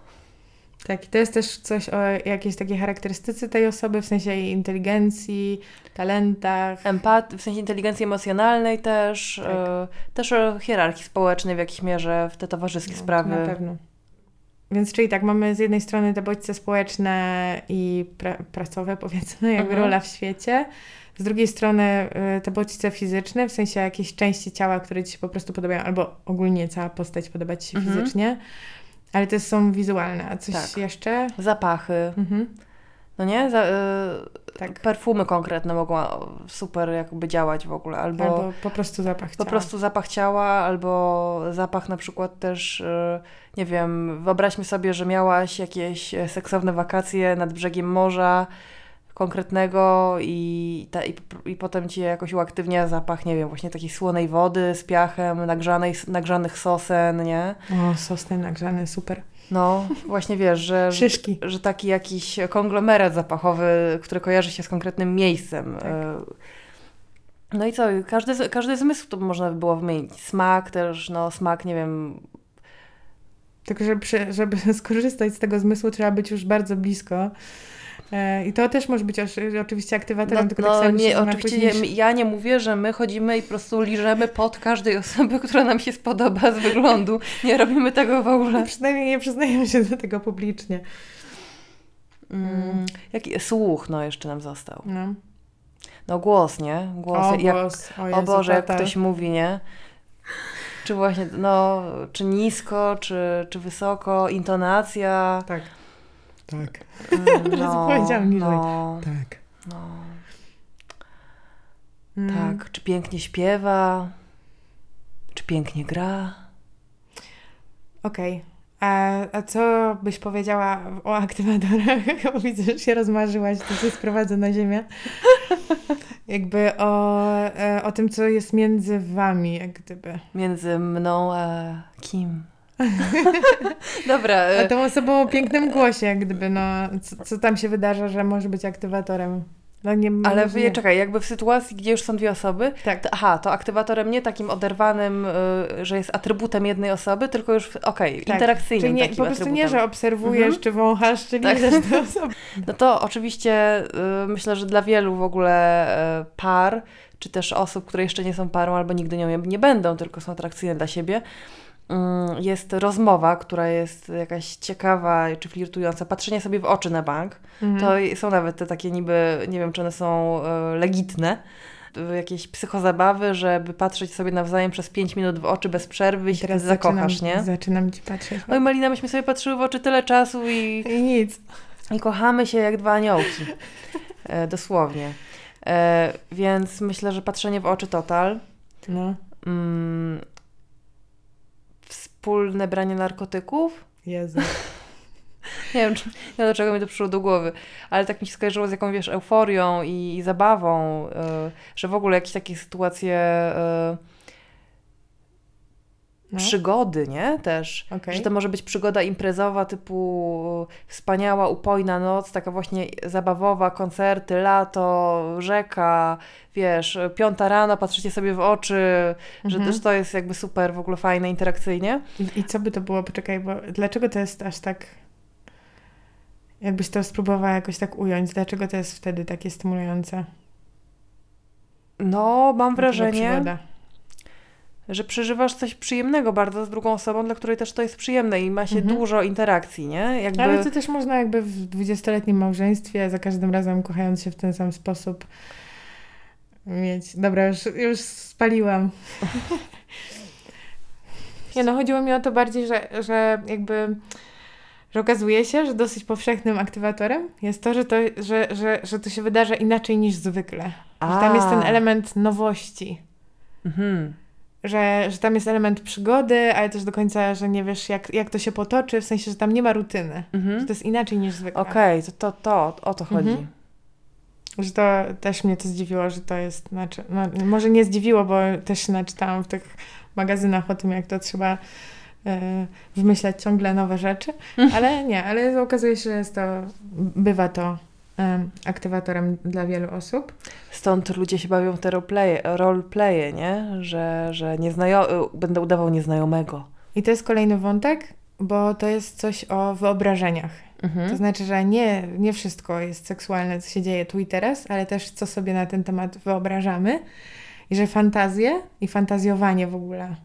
Tak, i to jest też coś o jakiejś takiej charakterystyce tej osoby, w sensie jej inteligencji, talentach. Empat, w sensie inteligencji emocjonalnej też, Tak. y, też o hierarchii społecznej w jakiejś mierze, w te towarzyskie No, sprawy. Na pewno. Więc czyli tak, mamy z jednej strony te bodźce społeczne i pra pracowe, powiedzmy, jakby Mhm. rola w świecie. Z drugiej strony y, te bodźce fizyczne, w sensie jakieś części ciała, które ci się po prostu podobają, albo ogólnie cała postać podoba ci się Mhm. fizycznie, ale te są wizualne. A coś Tak. jeszcze? Zapachy, Mhm. no nie? Za, y, Tak. Perfumy konkretne mogą super jakby działać w ogóle, albo... Albo po prostu zapach Po ciała. prostu zapach ciała, albo zapach na przykład też, y, nie wiem, wyobraźmy sobie, że miałaś jakieś e, seksowne wakacje nad brzegiem morza, konkretnego i, ta, i, i potem ci jakoś uaktywnia zapach, nie wiem, właśnie takiej słonej wody z piachem, nagrzanej, nagrzanych sosen, nie? O, sosny nagrzane, super. No, właśnie wiesz, że, Szyszki. że taki jakiś konglomerat zapachowy, który kojarzy się z konkretnym miejscem. Tak. E, No i co, każdy, każdy zmysł to można by było wymienić. Smak też, no smak, nie wiem, Tylko, żeby, żeby skorzystać z tego zmysłu, trzeba być już bardzo blisko. E, I to też może być oczywiście aktywatorem, No, tylko no tak samo nie, oczywiście nie, ja nie mówię, że my chodzimy i po prostu liżemy pod każdej osoby, która nam się spodoba z wyglądu. Nie robimy tego w ogóle. Przynajmniej nie przyznają się do tego publicznie. Mm, jaki, słuch, no jeszcze nam został. No. No głos, nie? Głos. O, jak, głos. O, o Jezu, Boże, jak tata. ktoś mówi, nie? Czy właśnie, no, czy nisko, czy, czy wysoko, intonacja. Tak. Tak. Mm, Że powiedziałam niżej. No, Tak. no, Mm. tak. Czy pięknie śpiewa, czy pięknie gra. Okej. A, a co byś powiedziała o aktywatorach? *laughs* Bo Widzę, że się rozmarzyłaś, to się sprowadza na ziemię. *laughs* Jakby o, e, o tym, co jest między wami, jak gdyby. Między mną a kim? *laughs* Dobra. A e, tą osobą o pięknym głosie, jak gdyby, no, co, co tam się wydarza, że może być aktywatorem. No nie Ale nie. czekaj, jakby w sytuacji, gdzie już są dwie osoby, Tak. to, aha, to aktywatorem nie takim oderwanym, y, że jest atrybutem jednej osoby, tylko już, okej, Tak. interakcyjnym Czyli nie, po prostu atrybutem. nie, że obserwujesz, Mhm. czy wąchasz, czy Tak. liżesz tę osobę. No to oczywiście y, myślę, że dla wielu w ogóle y, par, czy też osób, które jeszcze nie są parą albo nigdy nią nie będą, tylko są atrakcyjne dla siebie, y, jest rozmowa, która jest jakaś ciekawa czy flirtująca, patrzenie sobie w oczy na bank. Mhm. To są nawet te takie niby, nie wiem czy one są y, legitne, y, jakieś psychozabawy, żeby patrzeć sobie nawzajem przez 5 minut w oczy bez przerwy i się wtedy zakochasz, zaczynam, nie? Zaczynam ci patrzeć. Oj Malina, myśmy sobie patrzyły w oczy tyle czasu i I nic. i kochamy się jak dwa aniołki. E, dosłownie. E, więc myślę, że patrzenie w oczy total. No, Mm, wspólne branie narkotyków. Jezu. *laughs* Nie wiem, czy, nie wiem, do czego mi to przyszło do głowy, ale tak mi się skojarzyło z jaką, wiesz, euforią i, i zabawą, e, że w ogóle jakieś takie sytuacje e, No. przygody, nie? Też. Okej. Że to może być przygoda imprezowa typu wspaniała, upojna noc, taka właśnie zabawowa, koncerty, lato, rzeka, wiesz, piąta rano, patrzycie sobie w oczy, że Mhm. też to jest jakby super, w ogóle fajne, interakcyjnie. I, I co by to było? Poczekaj, bo dlaczego to jest aż tak... Jakbyś to spróbowała jakoś tak ująć, dlaczego to jest wtedy takie stymulujące? No, mam wrażenie, przygoda. Że przeżywasz coś przyjemnego bardzo z drugą osobą, dla której też to jest przyjemne i ma się Mhm. dużo interakcji, nie? Jakby... Ale to też można jakby w dwudziestoletnim małżeństwie, za każdym razem kochając się w ten sam sposób mieć. Dobra, już, już spaliłam. Nie no, chodziło mi o to bardziej, że, że jakby że okazuje się, że dosyć powszechnym aktywatorem jest to, że to, że, że, że to się wydarza inaczej niż zwykle. Że tam jest ten A. element nowości. Mhm. Że, że tam jest element przygody, ale też do końca, że nie wiesz, jak, jak to się potoczy, w sensie, że tam nie ma rutyny. Mhm. Że to jest inaczej niż zwykle. Okej, to, to, to o to chodzi. Mhm. Że to też mnie to zdziwiło, że to jest, znaczy, no, może nie zdziwiło, bo też się naczytałam w tych magazynach o tym, jak to trzeba e, wymyślać ciągle nowe rzeczy, ale nie, ale okazuje się, że jest to, bywa to aktywatorem dla wielu osób. Stąd ludzie się bawią w te roleplaye, roleplaye nie? Że, że nieznajo- będę udawał nieznajomego. I to jest kolejny wątek, bo to jest coś o wyobrażeniach. Mhm. To znaczy, że nie, nie wszystko jest seksualne, co się dzieje tu i teraz, ale też co sobie na ten temat wyobrażamy. I że fantazje i fantazjowanie w ogóle,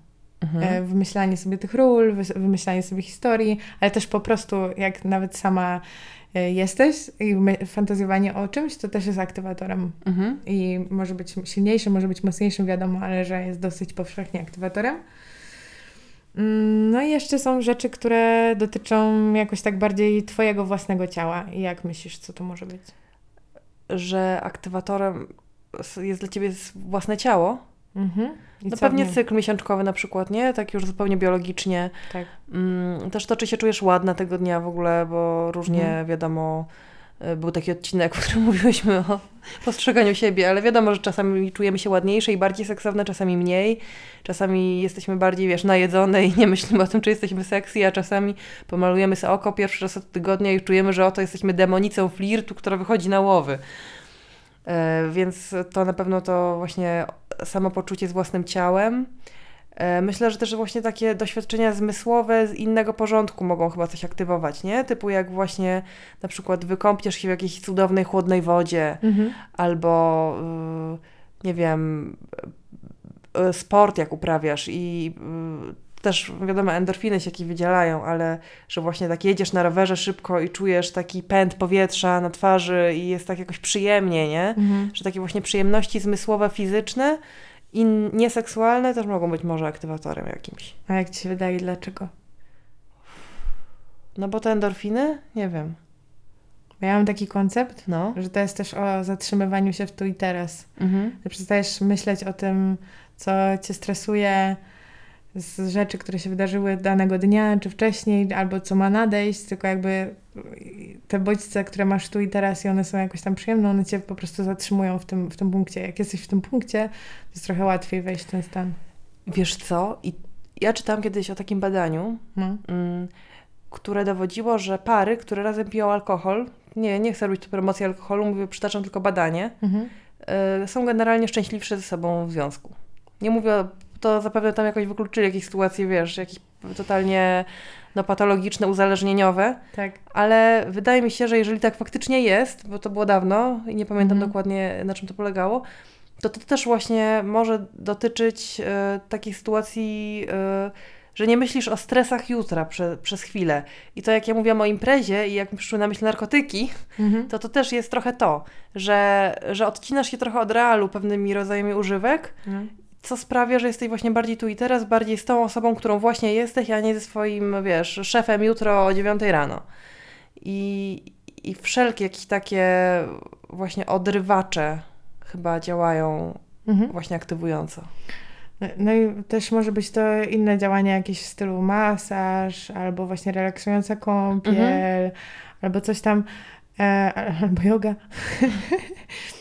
Mhm. e, wymyślanie sobie tych ról, wymyślanie sobie historii, ale też po prostu jak nawet sama jesteś i fantazjowanie o czymś, to też jest aktywatorem. Mhm. I może być silniejszym, może być mocniejszym, wiadomo, ale że jest dosyć powszechnie aktywatorem. Mm, No i jeszcze są rzeczy, które dotyczą jakoś tak bardziej Twojego własnego ciała. I jak myślisz, co to może być? Że aktywatorem jest dla ciebie własne ciało. Mhm. No pewnie cykl miesiączkowy na przykład, nie? Tak już zupełnie biologicznie. Tak. Mm, też to, czy się czujesz ładna tego dnia w ogóle, bo różnie Mhm. wiadomo, e, był taki odcinek, *laughs* w którym mówiłyśmy o postrzeganiu siebie, ale wiadomo, że czasami czujemy się ładniejsze i bardziej seksowne, czasami mniej. Czasami jesteśmy bardziej, wiesz, najedzone i nie myślimy o tym, czy jesteśmy sexy, a czasami pomalujemy sobie oko pierwszy raz od tygodnia i czujemy, że oto jesteśmy demonicą flirtu, która wychodzi na łowy. E, więc to na pewno to właśnie samopoczucie z własnym ciałem. E, myślę, że też właśnie takie doświadczenia zmysłowe z innego porządku mogą chyba coś aktywować, nie? Typu jak właśnie na przykład wykąpiesz się w jakiejś cudownej, chłodnej wodzie, Mhm. albo y, nie wiem, y, sport jak uprawiasz i y, też wiadomo, endorfiny się jakieś wydzielają, ale że właśnie tak jedziesz na rowerze szybko i czujesz taki pęd powietrza na twarzy i jest tak jakoś przyjemnie, nie? Mhm. Że takie właśnie przyjemności zmysłowe, fizyczne i nieseksualne też mogą być może aktywatorem jakimś. A jak ci się wydaje, dlaczego? No bo te endorfiny? Nie wiem. Ja mam taki koncept, No. że to jest też o zatrzymywaniu się w tu i teraz. Mhm. Że przestajesz myśleć o tym, co cię stresuje z rzeczy, które się wydarzyły danego dnia, czy wcześniej, albo co ma nadejść, tylko jakby te bodźce, które masz tu i teraz i one są jakoś tam przyjemne, one cię po prostu zatrzymują w tym, w tym punkcie. Jak jesteś w tym punkcie, to jest trochę łatwiej wejść w ten stan. Wiesz co? I ja czytałam kiedyś o takim badaniu, No. mm, które dowodziło, że pary, które razem piją alkohol, nie, nie chcę robić tu promocji alkoholu, mówię, przytaczam tylko badanie, Mhm. y, są generalnie szczęśliwsze ze sobą w związku. Nie mówię, o- to zapewne tam jakoś wykluczyli jakieś sytuacje, wiesz, jakieś totalnie no, patologiczne, uzależnieniowe, Tak. ale wydaje mi się, że jeżeli tak faktycznie jest, bo to było dawno i nie pamiętam Mhm. dokładnie na czym to polegało, to to też właśnie może dotyczyć e, takiej sytuacji, e, że nie myślisz o stresach jutra prze, przez chwilę. I to jak ja mówiłam o imprezie i jak mi przyszły na myśl narkotyki, Mhm. to to też jest trochę to, że, że odcinasz się trochę od realu pewnymi rodzajami używek, No. Co sprawia, że jesteś właśnie bardziej tu i teraz, bardziej z tą osobą, którą właśnie jesteś, a nie ze swoim, wiesz, szefem jutro o 9 rano. I, i wszelkie jakieś takie właśnie odrywacze chyba działają Mhm. właśnie aktywująco. No i też może być to inne działania jakieś w stylu masaż, albo właśnie relaksująca kąpiel, Mhm. albo coś tam, e, albo yoga. *laughs*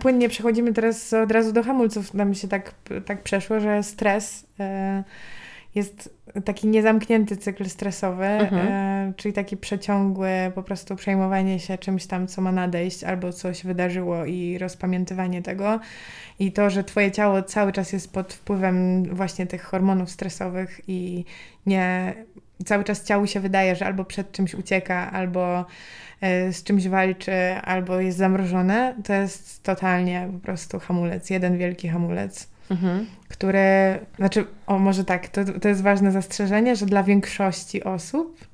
Płynnie przechodzimy teraz od razu do hamulców. Nam się tak, tak przeszło, że stres e, jest taki niezamknięty cykl stresowy, Mhm. e, czyli taki przeciągły po prostu przejmowanie się czymś tam, co ma nadejść, albo co się wydarzyło i rozpamiętywanie tego. I to, że twoje ciało cały czas jest pod wpływem właśnie tych hormonów stresowych i nie cały czas ciału się wydaje, że albo przed czymś ucieka, albo e, z czymś walczy, albo jest zamrożone, to jest totalnie po prostu hamulec, jeden wielki hamulec Mhm. które, znaczy, o może tak, to, to jest ważne zastrzeżenie, że dla większości osób,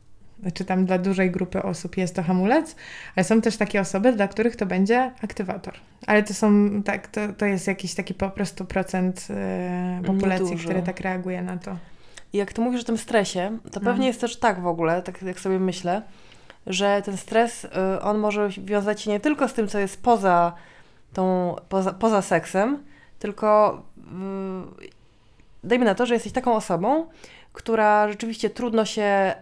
czy tam dla dużej grupy osób jest to hamulec, ale są też takie osoby, dla których to będzie aktywator. Ale to są, tak, to, to jest jakiś taki po prostu procent e, populacji, Niedużo. który tak reaguje na to. I jak ty mówisz o tym stresie, to No. pewnie jest też tak w ogóle, tak jak sobie myślę, że ten stres, y, on może wiązać się nie tylko z tym, co jest poza tą, poza, poza seksem, tylko dajmy na to, że jesteś taką osobą, która rzeczywiście trudno się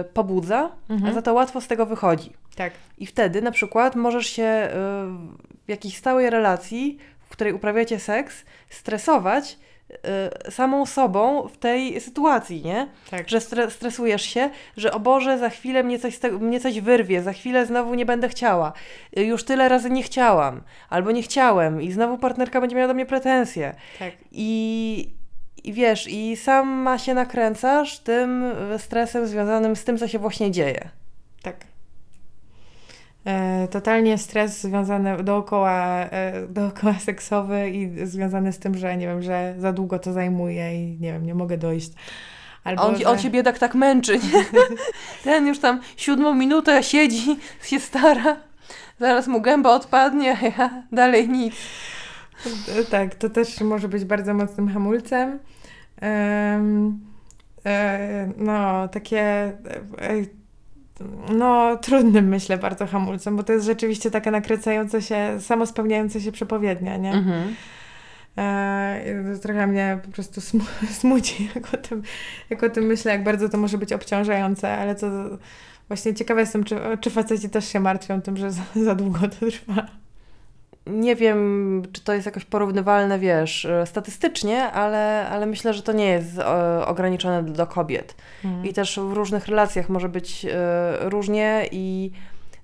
y, pobudza, a za to łatwo z tego wychodzi. Tak. I wtedy na przykład możesz się y, w jakiejś stałej relacji, w której uprawiacie seks, stresować samą sobą w tej sytuacji, nie? Tak. Że stre stresujesz się, że o Boże, za chwilę mnie coś, mnie coś wyrwie, za chwilę znowu nie będę chciała. Y, Już tyle razy nie chciałam, albo nie chciałem i znowu partnerka będzie miała do mnie pretensje. tak. I, I wiesz, i sama się nakręcasz tym y, stresem związanym z tym, co się właśnie dzieje. Tak. E, totalnie stres związany dookoła, e, dookoła *laughs* seksowy i związany z tym, że nie wiem, że za długo to zajmuje i nie wiem, nie mogę dojść. Albo, on, że... on cię biedak tak męczy. Nie? *laughs* Ten już tam siódmą minutę siedzi, *laughs* się stara. Zaraz mu gęba odpadnie, a ja dalej nic. E, Tak, to też może być bardzo mocnym hamulcem. Em, e, no, takie. No, trudnym myślę bardzo hamulcem, bo to jest rzeczywiście taka nakręcająca się, samospełniająca się przepowiednia, nie? Mhm. E, trochę mnie po prostu smu *laughs* smuci, jak o, tym, jak o tym myślę, jak bardzo to może być obciążające, ale to właśnie ciekawa jestem, czy, czy faceci też się martwią tym, że za, za długo to trwa. Nie wiem, czy to jest jakoś porównywalne, wiesz, e, statystycznie, ale, ale myślę, że to nie jest e, ograniczone do kobiet. Mhm. I też w różnych relacjach może być e, różnie i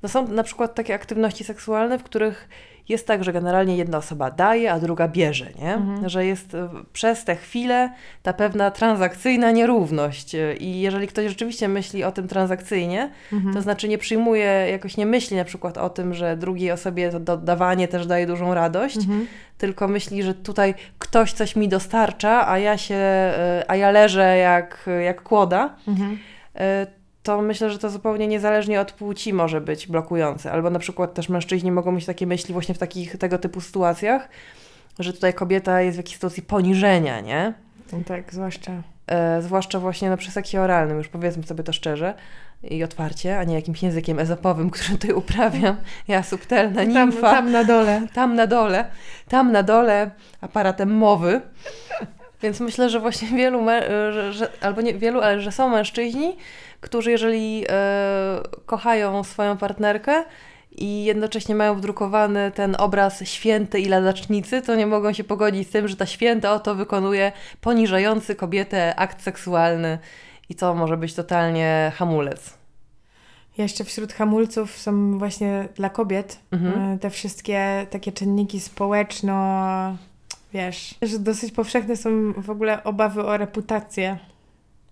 no są na przykład takie aktywności seksualne, w których jest tak, że generalnie jedna osoba daje, a druga bierze, nie? Mhm. Że jest e, przez tę chwilę ta pewna transakcyjna nierówność. E, I jeżeli ktoś rzeczywiście myśli o tym transakcyjnie, mhm. to znaczy nie przyjmuje, jakoś nie myśli na przykład o tym, że drugiej osobie to dawanie też daje dużą radość, mhm. tylko myśli, że tutaj ktoś coś mi dostarcza, a ja się, e, a ja leżę jak, jak kłoda mhm to myślę, że to zupełnie niezależnie od płci może być blokujące. Albo na przykład też mężczyźni mogą mieć takie myśli właśnie w takich tego typu sytuacjach, że tutaj kobieta jest w jakiejś sytuacji poniżenia, nie? No tak, zwłaszcza. E, zwłaszcza właśnie no, przy seksie oralnym, już powiedzmy sobie to szczerze i otwarcie, a nie jakimś językiem ezopowym, *laughs* który tutaj uprawiam. Ja subtelna nimfa. Tam, tam na dole. Tam na dole. Tam na dole aparatem mowy. Więc myślę, że właśnie wielu, że, że, albo nie wielu, ale że są mężczyźni, którzy jeżeli e, kochają swoją partnerkę i jednocześnie mają wdrukowany ten obraz święty i ladacznicy, to nie mogą się pogodzić z tym, że ta święta oto wykonuje poniżający kobietę akt seksualny i to może być totalnie hamulec. Jeszcze wśród hamulców są właśnie dla kobiet mhm. E, te wszystkie takie czynniki społeczno, wiesz, że dosyć powszechne są w ogóle obawy o reputację.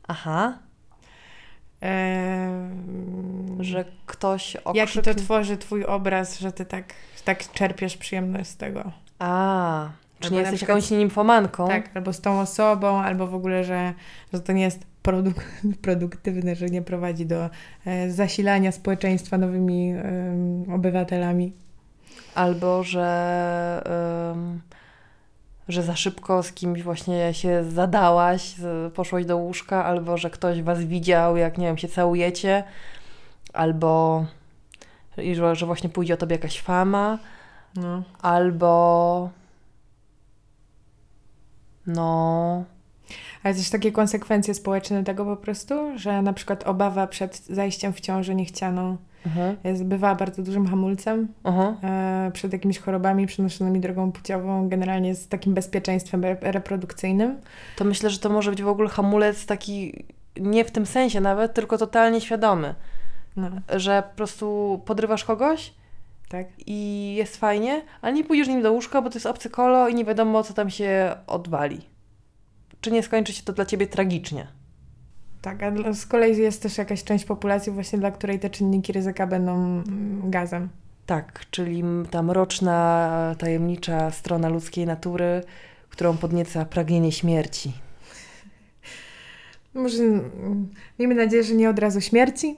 Aha że ktoś okrzyknie... Jaki to tworzy twój obraz, że ty tak, tak czerpiesz przyjemność z tego. A, czy nie jesteś przykład, jakąś nimfomanką? Tak, albo z tą osobą, albo w ogóle, że, że to nie jest produk *laughs* produktywne, że nie prowadzi do e, zasilania społeczeństwa nowymi e, obywatelami. Albo, że... Y że za szybko z kimś właśnie się zadałaś, poszłaś do łóżka, albo że ktoś was widział, jak nie wiem, się całujecie, albo i że, że właśnie pójdzie o tobie jakaś fama, no. albo no. Ale też takie konsekwencje społeczne tego po prostu, że na przykład obawa przed zajściem w ciążę niechcianą mhm. jest, bywa bardzo dużym hamulcem e, przed jakimiś chorobami przenoszonymi drogą płciową, generalnie z takim bezpieczeństwem reprodukcyjnym. To myślę, że to może być w ogóle hamulec taki nie w tym sensie nawet, tylko totalnie świadomy. No. Że po prostu podrywasz kogoś tak. i jest fajnie, ale nie pójdziesz nim do łóżka, bo to jest obcy kolo i nie wiadomo, co tam się odwali. Czy nie skończy się to dla ciebie tragicznie? Tak, a z kolei jest też jakaś część populacji właśnie, dla której te czynniki ryzyka będą mm, gazem. Tak, czyli ta mroczna, tajemnicza strona ludzkiej natury, którą podnieca pragnienie śmierci. *laughs* Może mm, miejmy nadzieję, że nie od razu śmierci.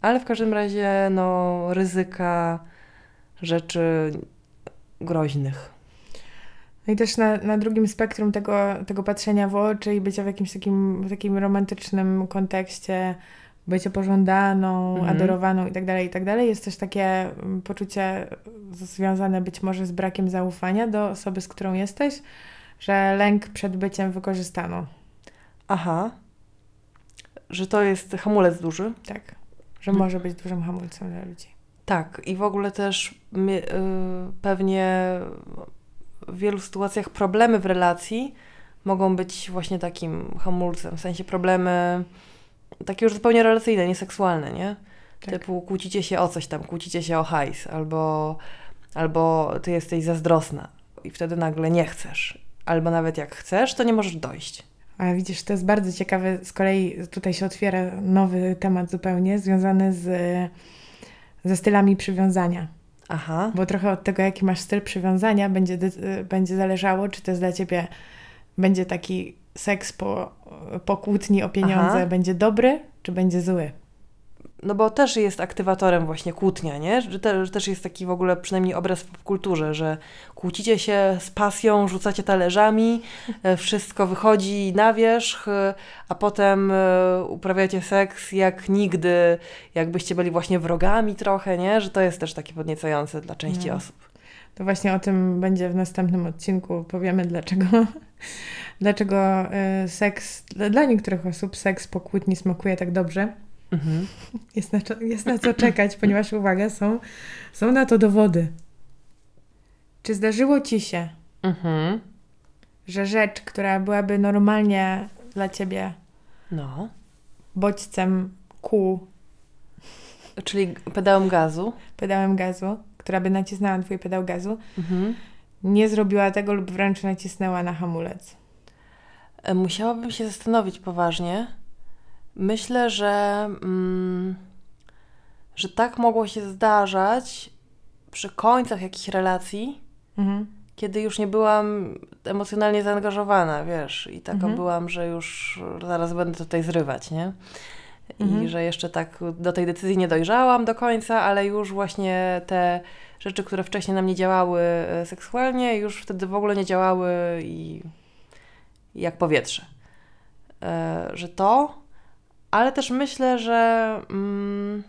Ale w każdym razie no, ryzyka rzeczy groźnych. No i też na, na drugim spektrum tego, tego patrzenia w oczy i bycia w jakimś takim, w takim romantycznym kontekście, bycie pożądaną, mhm. adorowaną i tak dalej, i tak dalej, jest też takie mm, poczucie związane być może z brakiem zaufania do osoby, z którą jesteś, że lęk przed byciem wykorzystaną. Aha. Że to jest hamulec duży? Tak. Że może być dużym hamulcem dla ludzi. Tak. I w ogóle też my, yy, pewnie w wielu sytuacjach problemy w relacji mogą być właśnie takim hamulcem, w sensie problemy takie już zupełnie relacyjne, nieseksualne, nie? Tak. Typu kłócicie się o coś tam, kłócicie się o hajs, albo, albo ty jesteś zazdrosna i wtedy nagle nie chcesz. Albo nawet jak chcesz, to nie możesz dojść. A widzisz, to jest bardzo ciekawe. Z kolei tutaj się otwiera nowy temat zupełnie związany z, ze stylami przywiązania. Aha. Bo trochę od tego, jaki masz styl przywiązania, będzie, będzie zależało, czy to jest dla ciebie, będzie taki seks po, po kłótni o pieniądze, Aha. będzie dobry, czy będzie zły no bo też jest aktywatorem właśnie kłótnia, nie? Że, te, że, też jest taki w ogóle przynajmniej obraz w kulturze, że kłócicie się z pasją, rzucacie talerzami, e, wszystko wychodzi na wierzch, a potem e, uprawiacie seks jak nigdy, jakbyście byli właśnie wrogami trochę, nie? Że to jest też takie podniecające dla części no. osób. To właśnie o tym będzie w następnym odcinku. Powiemy dlaczego, *laughs* dlaczego seks, dla niektórych osób seks po kłótni smakuje tak dobrze. Mhm. Jest na, jest na co czekać, ponieważ uwaga, są, są na to dowody. Czy zdarzyło ci się, Mhm. że rzecz, która byłaby normalnie dla ciebie No. bodźcem kół, Czyli pedałem gazu. pedałem gazu, która by nacisnęła twój pedał gazu, Mhm. nie zrobiła tego lub wręcz nacisnęła na hamulec? E, Musiałabym się zastanowić poważnie. Myślę, że, mm, że tak mogło się zdarzać przy końcach jakichś relacji, Mhm. kiedy już nie byłam emocjonalnie zaangażowana, wiesz, i taka Mhm. byłam, że już zaraz będę tutaj zrywać, nie? I Mhm. że jeszcze tak do tej decyzji nie dojrzałam do końca, ale już właśnie te rzeczy, które wcześniej na mnie działały e, seksualnie, już wtedy w ogóle nie działały i, i jak powietrze. E, że to, ale też myślę, że, mm,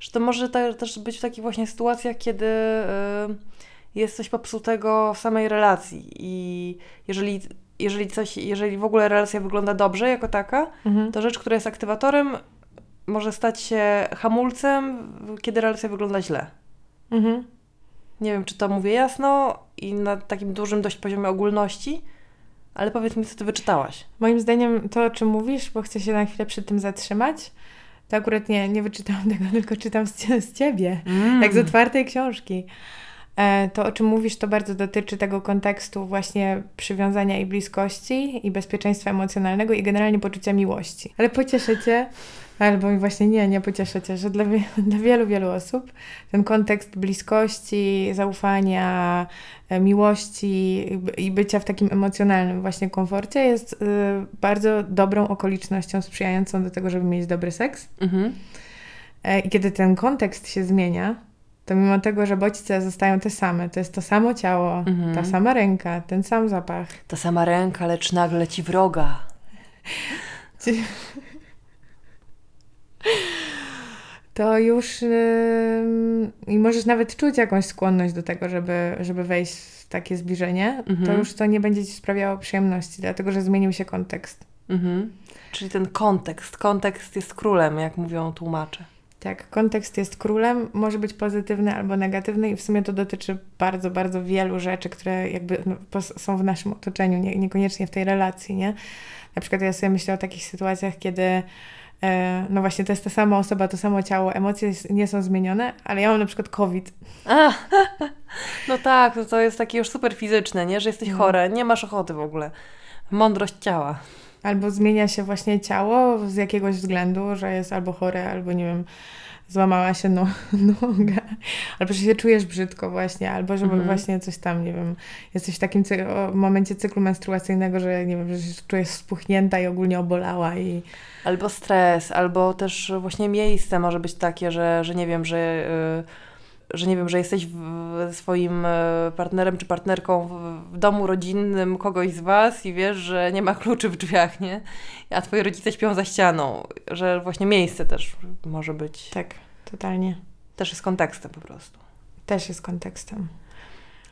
że to może te, też być w takich właśnie sytuacjach, kiedy e, jest coś popsutego w samej relacji i jeżeli, jeżeli coś, jeżeli w ogóle relacja wygląda dobrze jako taka, Mhm. to rzecz, która jest aktywatorem, może stać się hamulcem, kiedy relacja wygląda źle. Mhm. Nie wiem, czy to mówię jasno i na takim dużym dość poziomie ogólności, ale powiedz mi, co ty wyczytałaś. Moim zdaniem to, o czym mówisz, bo chcę się na chwilę przy tym zatrzymać, to akurat nie, nie wyczytałam *laughs* tego, tylko czytam z, z ciebie, jak z otwartej książki. E, To, o czym mówisz, to bardzo dotyczy tego kontekstu właśnie przywiązania i bliskości i bezpieczeństwa emocjonalnego i generalnie poczucia miłości. Ale pocieszę Cię, albo właśnie nie, nie pocieszę Cię, że dla, *laughs* dla wielu, wielu osób ten kontekst bliskości, zaufania, e, miłości i by- i bycia w takim emocjonalnym właśnie komforcie jest y, bardzo dobrą okolicznością sprzyjającą do tego, żeby mieć dobry seks. Mhm. E, I kiedy ten kontekst się zmienia, to mimo tego, że bodźce zostają te same, to jest to samo ciało, Mhm. ta sama ręka, ten sam zapach. Ta sama ręka, lecz nagle ci wroga. *laughs* To już ym, i możesz nawet czuć jakąś skłonność do tego, żeby, żeby wejść w takie zbliżenie, to Mhm. już to nie będzie ci sprawiało przyjemności, dlatego że zmienił się kontekst. Mhm. Czyli ten kontekst. Kontekst jest królem, jak mówią tłumacze. Tak, kontekst jest królem, może być pozytywny albo negatywny i w sumie to dotyczy bardzo, bardzo wielu rzeczy, które jakby no, są w naszym otoczeniu, nie, niekoniecznie w tej relacji, nie? Na przykład ja sobie myślę o takich sytuacjach, kiedy no właśnie to jest ta sama osoba, to samo ciało, emocje nie są zmienione, ale ja mam na przykład COVID. A, *laughs* no tak, to, to jest takie już super fizyczne, nie? Że jesteś No. chore, nie masz ochoty w ogóle. Mądrość ciała. Albo zmienia się właśnie ciało z jakiegoś względu, że jest albo chore, albo nie wiem, złamała się no, *laughs* noga, albo że się czujesz brzydko właśnie, albo że Mhm. właśnie coś tam, nie wiem, jesteś w takim cy- momencie cyklu menstruacyjnego, że nie wiem, że się czujesz spuchnięta i ogólnie obolała i Albo stres, albo też właśnie miejsce może być takie, że, że nie wiem, że, y, że nie wiem, że jesteś swoim y, partnerem czy partnerką w, domu rodzinnym kogoś z was i wiesz, że nie ma kluczy w drzwiach, nie? A twoi rodzice śpią za ścianą, że właśnie miejsce też może być, tak, totalnie. też jest kontekstem po prostu. Też jest kontekstem.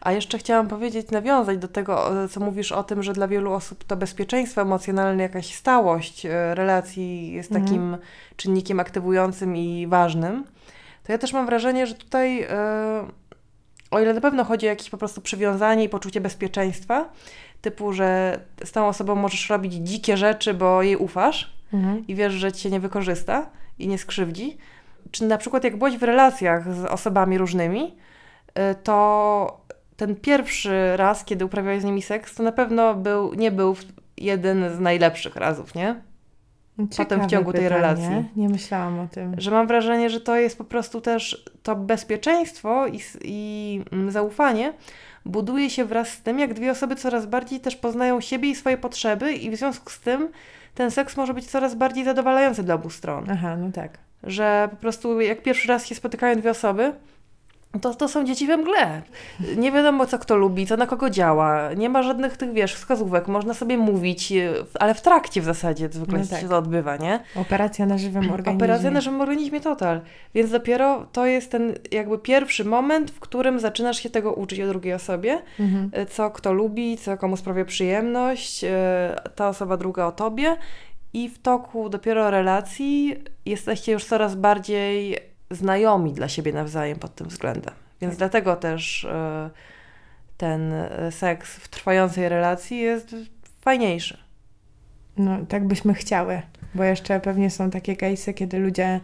A jeszcze chciałam powiedzieć, nawiązać do tego, co mówisz o tym, że dla wielu osób to bezpieczeństwo emocjonalne, jakaś stałość e, relacji jest Mhm. takim czynnikiem aktywującym i ważnym. To ja też mam wrażenie, że tutaj, e, o ile na pewno chodzi o jakieś po prostu przywiązanie i poczucie bezpieczeństwa, typu, że z tą osobą możesz robić dzikie rzeczy, bo jej ufasz, Mhm. i wiesz, że cię nie wykorzysta i nie skrzywdzi. Czy na przykład jak byłeś w relacjach z osobami różnymi, y, to ten pierwszy raz, kiedy uprawiałeś z nimi seks, to na pewno był, nie był jeden z najlepszych razów, nie? Ciekawe ciągu tej pytanie. relacji. Nie myślałam o tym. Że mam wrażenie, że to jest po prostu też to bezpieczeństwo i, i mm, zaufanie buduje się wraz z tym, jak dwie osoby coraz bardziej też poznają siebie i swoje potrzeby i w związku z tym ten seks może być coraz bardziej zadowalający dla obu stron. Aha, no tak. że po prostu jak pierwszy raz się spotykają dwie osoby, to, to są dzieci we mgle. Nie wiadomo, co kto lubi, co na kogo działa. Nie ma żadnych tych, wiesz, wskazówek. Można sobie mówić, e, ale w trakcie w zasadzie zwykle No się tak. to odbywa, nie? Operacja na żywym *clears throat* organizmie. Operacja na żywym organizmie total. Więc dopiero to jest ten jakby pierwszy moment, w którym zaczynasz się tego uczyć o drugiej osobie. Mhm. E, Co kto lubi, co komu sprawia przyjemność, e, ta osoba druga o tobie. I w toku dopiero relacji jesteście już coraz bardziej znajomi dla siebie nawzajem pod tym względem. Więc Tak. dlatego też e, ten e, seks w trwającej relacji jest fajniejszy. No, tak byśmy chciały, bo jeszcze pewnie są takie case'y, kiedy ludzie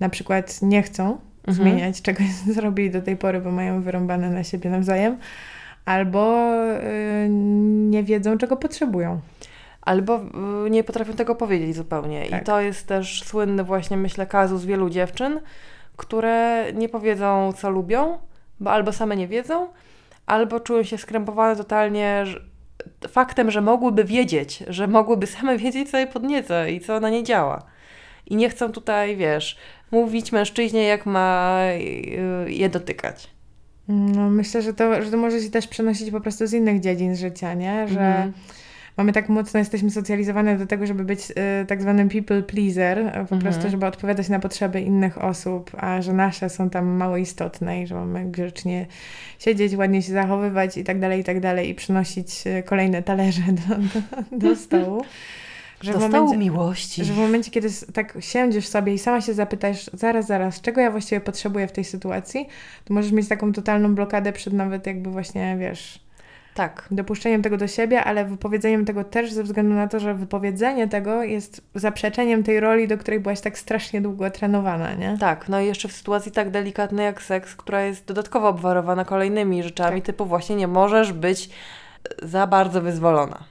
na przykład nie chcą Mhm. zmieniać czegoś, co *laughs* zrobili do tej pory, bo mają wyrąbane na siebie nawzajem, albo y, nie wiedzą, czego potrzebują. Albo nie potrafią tego powiedzieć zupełnie. I Tak. to jest też słynny właśnie, myślę, kazus wielu dziewczyn, które nie powiedzą, co lubią, bo albo same nie wiedzą, albo czują się skrępowane totalnie faktem, że mogłyby wiedzieć, że mogłyby same *laughs* wiedzieć, co je podnieca i co na nie działa. I nie chcą tutaj, wiesz, mówić mężczyźnie, jak ma y, je dotykać. No, myślę, że to, że to może się też przenosić po prostu z innych dziedzin życia, nie? Że Mhm. Mamy tak mocno, jesteśmy socjalizowane do tego, żeby być y, tak zwanym people pleaser, y, po Mhm. prostu, żeby odpowiadać na potrzeby innych osób, a że nasze są tam mało istotne i że mamy grzecznie siedzieć, ładnie się zachowywać i tak dalej, i tak dalej i przynosić y, kolejne talerze do, do, do stołu. *laughs* Że Do w momencie, miłości. że w momencie, kiedy tak siędziesz sobie i sama się zapytasz, zaraz, zaraz, czego ja właściwie potrzebuję w tej sytuacji, to możesz mieć taką totalną blokadę przed nawet jakby właśnie, wiesz, Tak. dopuszczeniem tego do siebie, ale wypowiedzeniem tego też ze względu na to, że wypowiedzenie tego jest zaprzeczeniem tej roli, do której byłaś tak strasznie długo trenowana, nie? Tak, no i jeszcze w sytuacji tak delikatnej jak seks, która jest dodatkowo obwarowana kolejnymi rzeczami, Tak. typu właśnie nie możesz być za bardzo wyzwolona.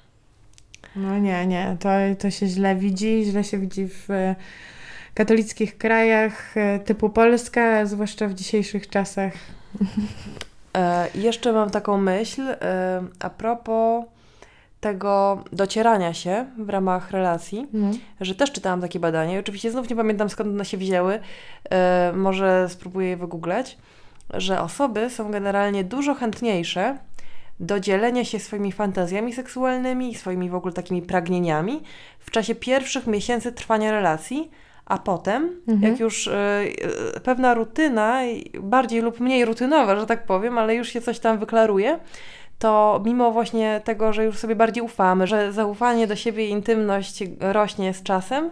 No nie, nie, to, to się źle widzi, źle się widzi w e, katolickich krajach e, typu Polska, zwłaszcza w dzisiejszych czasach. *laughs* E, jeszcze mam taką myśl e, a propos tego docierania się w ramach relacji, No. że też czytałam takie badanie. Oczywiście znów nie pamiętam skąd one się wzięły, e, może spróbuję je wygooglać, że osoby są generalnie dużo chętniejsze do dzielenia się swoimi fantazjami seksualnymi i swoimi w ogóle takimi pragnieniami w czasie pierwszych miesięcy trwania relacji, a potem, Mhm. jak już e, e, pewna rutyna, bardziej lub mniej rutynowa, że tak powiem, ale już się coś tam wyklaruje, to mimo właśnie tego, że już sobie bardziej ufamy, że zaufanie do siebie i intymność rośnie z czasem,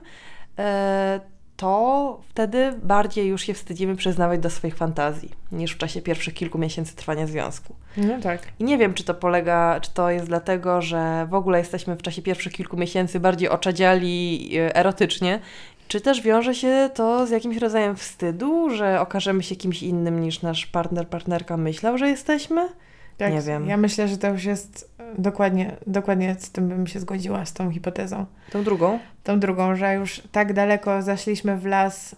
e, to wtedy bardziej już się wstydzimy przyznawać do swoich fantazji niż w czasie pierwszych kilku miesięcy trwania związku. no tak. I nie wiem, czy to polega, czy to jest dlatego, że w ogóle jesteśmy w czasie pierwszych kilku miesięcy bardziej oczadziali e, erotycznie, czy też wiąże się to z jakimś rodzajem wstydu, że okażemy się kimś innym niż nasz partner, partnerka myślał, że jesteśmy? Tak, Nie wiem. Ja myślę, że to już jest dokładnie, dokładnie z tym bym się zgodziła, z tą hipotezą. Tą drugą? Tą drugą, że już tak daleko zaszliśmy w las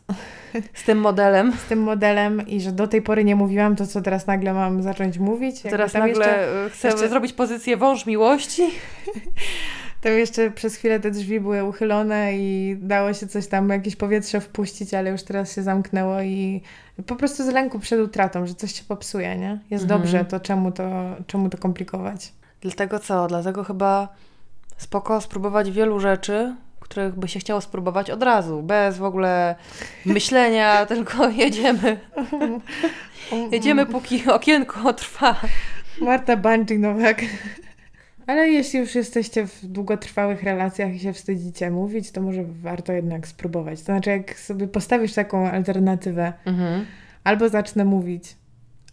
Z tym modelem. z tym modelem i że do tej pory nie mówiłam to, co teraz nagle mam zacząć mówić. Teraz nagle Jeszcze, chcę jeszcze- zrobić pozycję wąż miłości. *laughs* tam jeszcze przez chwilę te drzwi były uchylone i dało się coś tam, jakieś powietrze wpuścić, ale już teraz się zamknęło i po prostu z lęku przed utratą, że coś się popsuje, nie? Jest Mhm. dobrze, to czemu to, czemu to komplikować? Dlatego co? Dlatego chyba spoko spróbować wielu rzeczy, których by się chciało spróbować od razu, bez w ogóle myślenia, *laughs* tylko jedziemy. *laughs* Jedziemy, póki okienko trwa. Marta Bungee Nowak. Ale jeśli już jesteście w długotrwałych relacjach i się wstydzicie mówić, to może warto jednak spróbować. To znaczy, jak sobie postawisz taką alternatywę, albo zacznę mówić,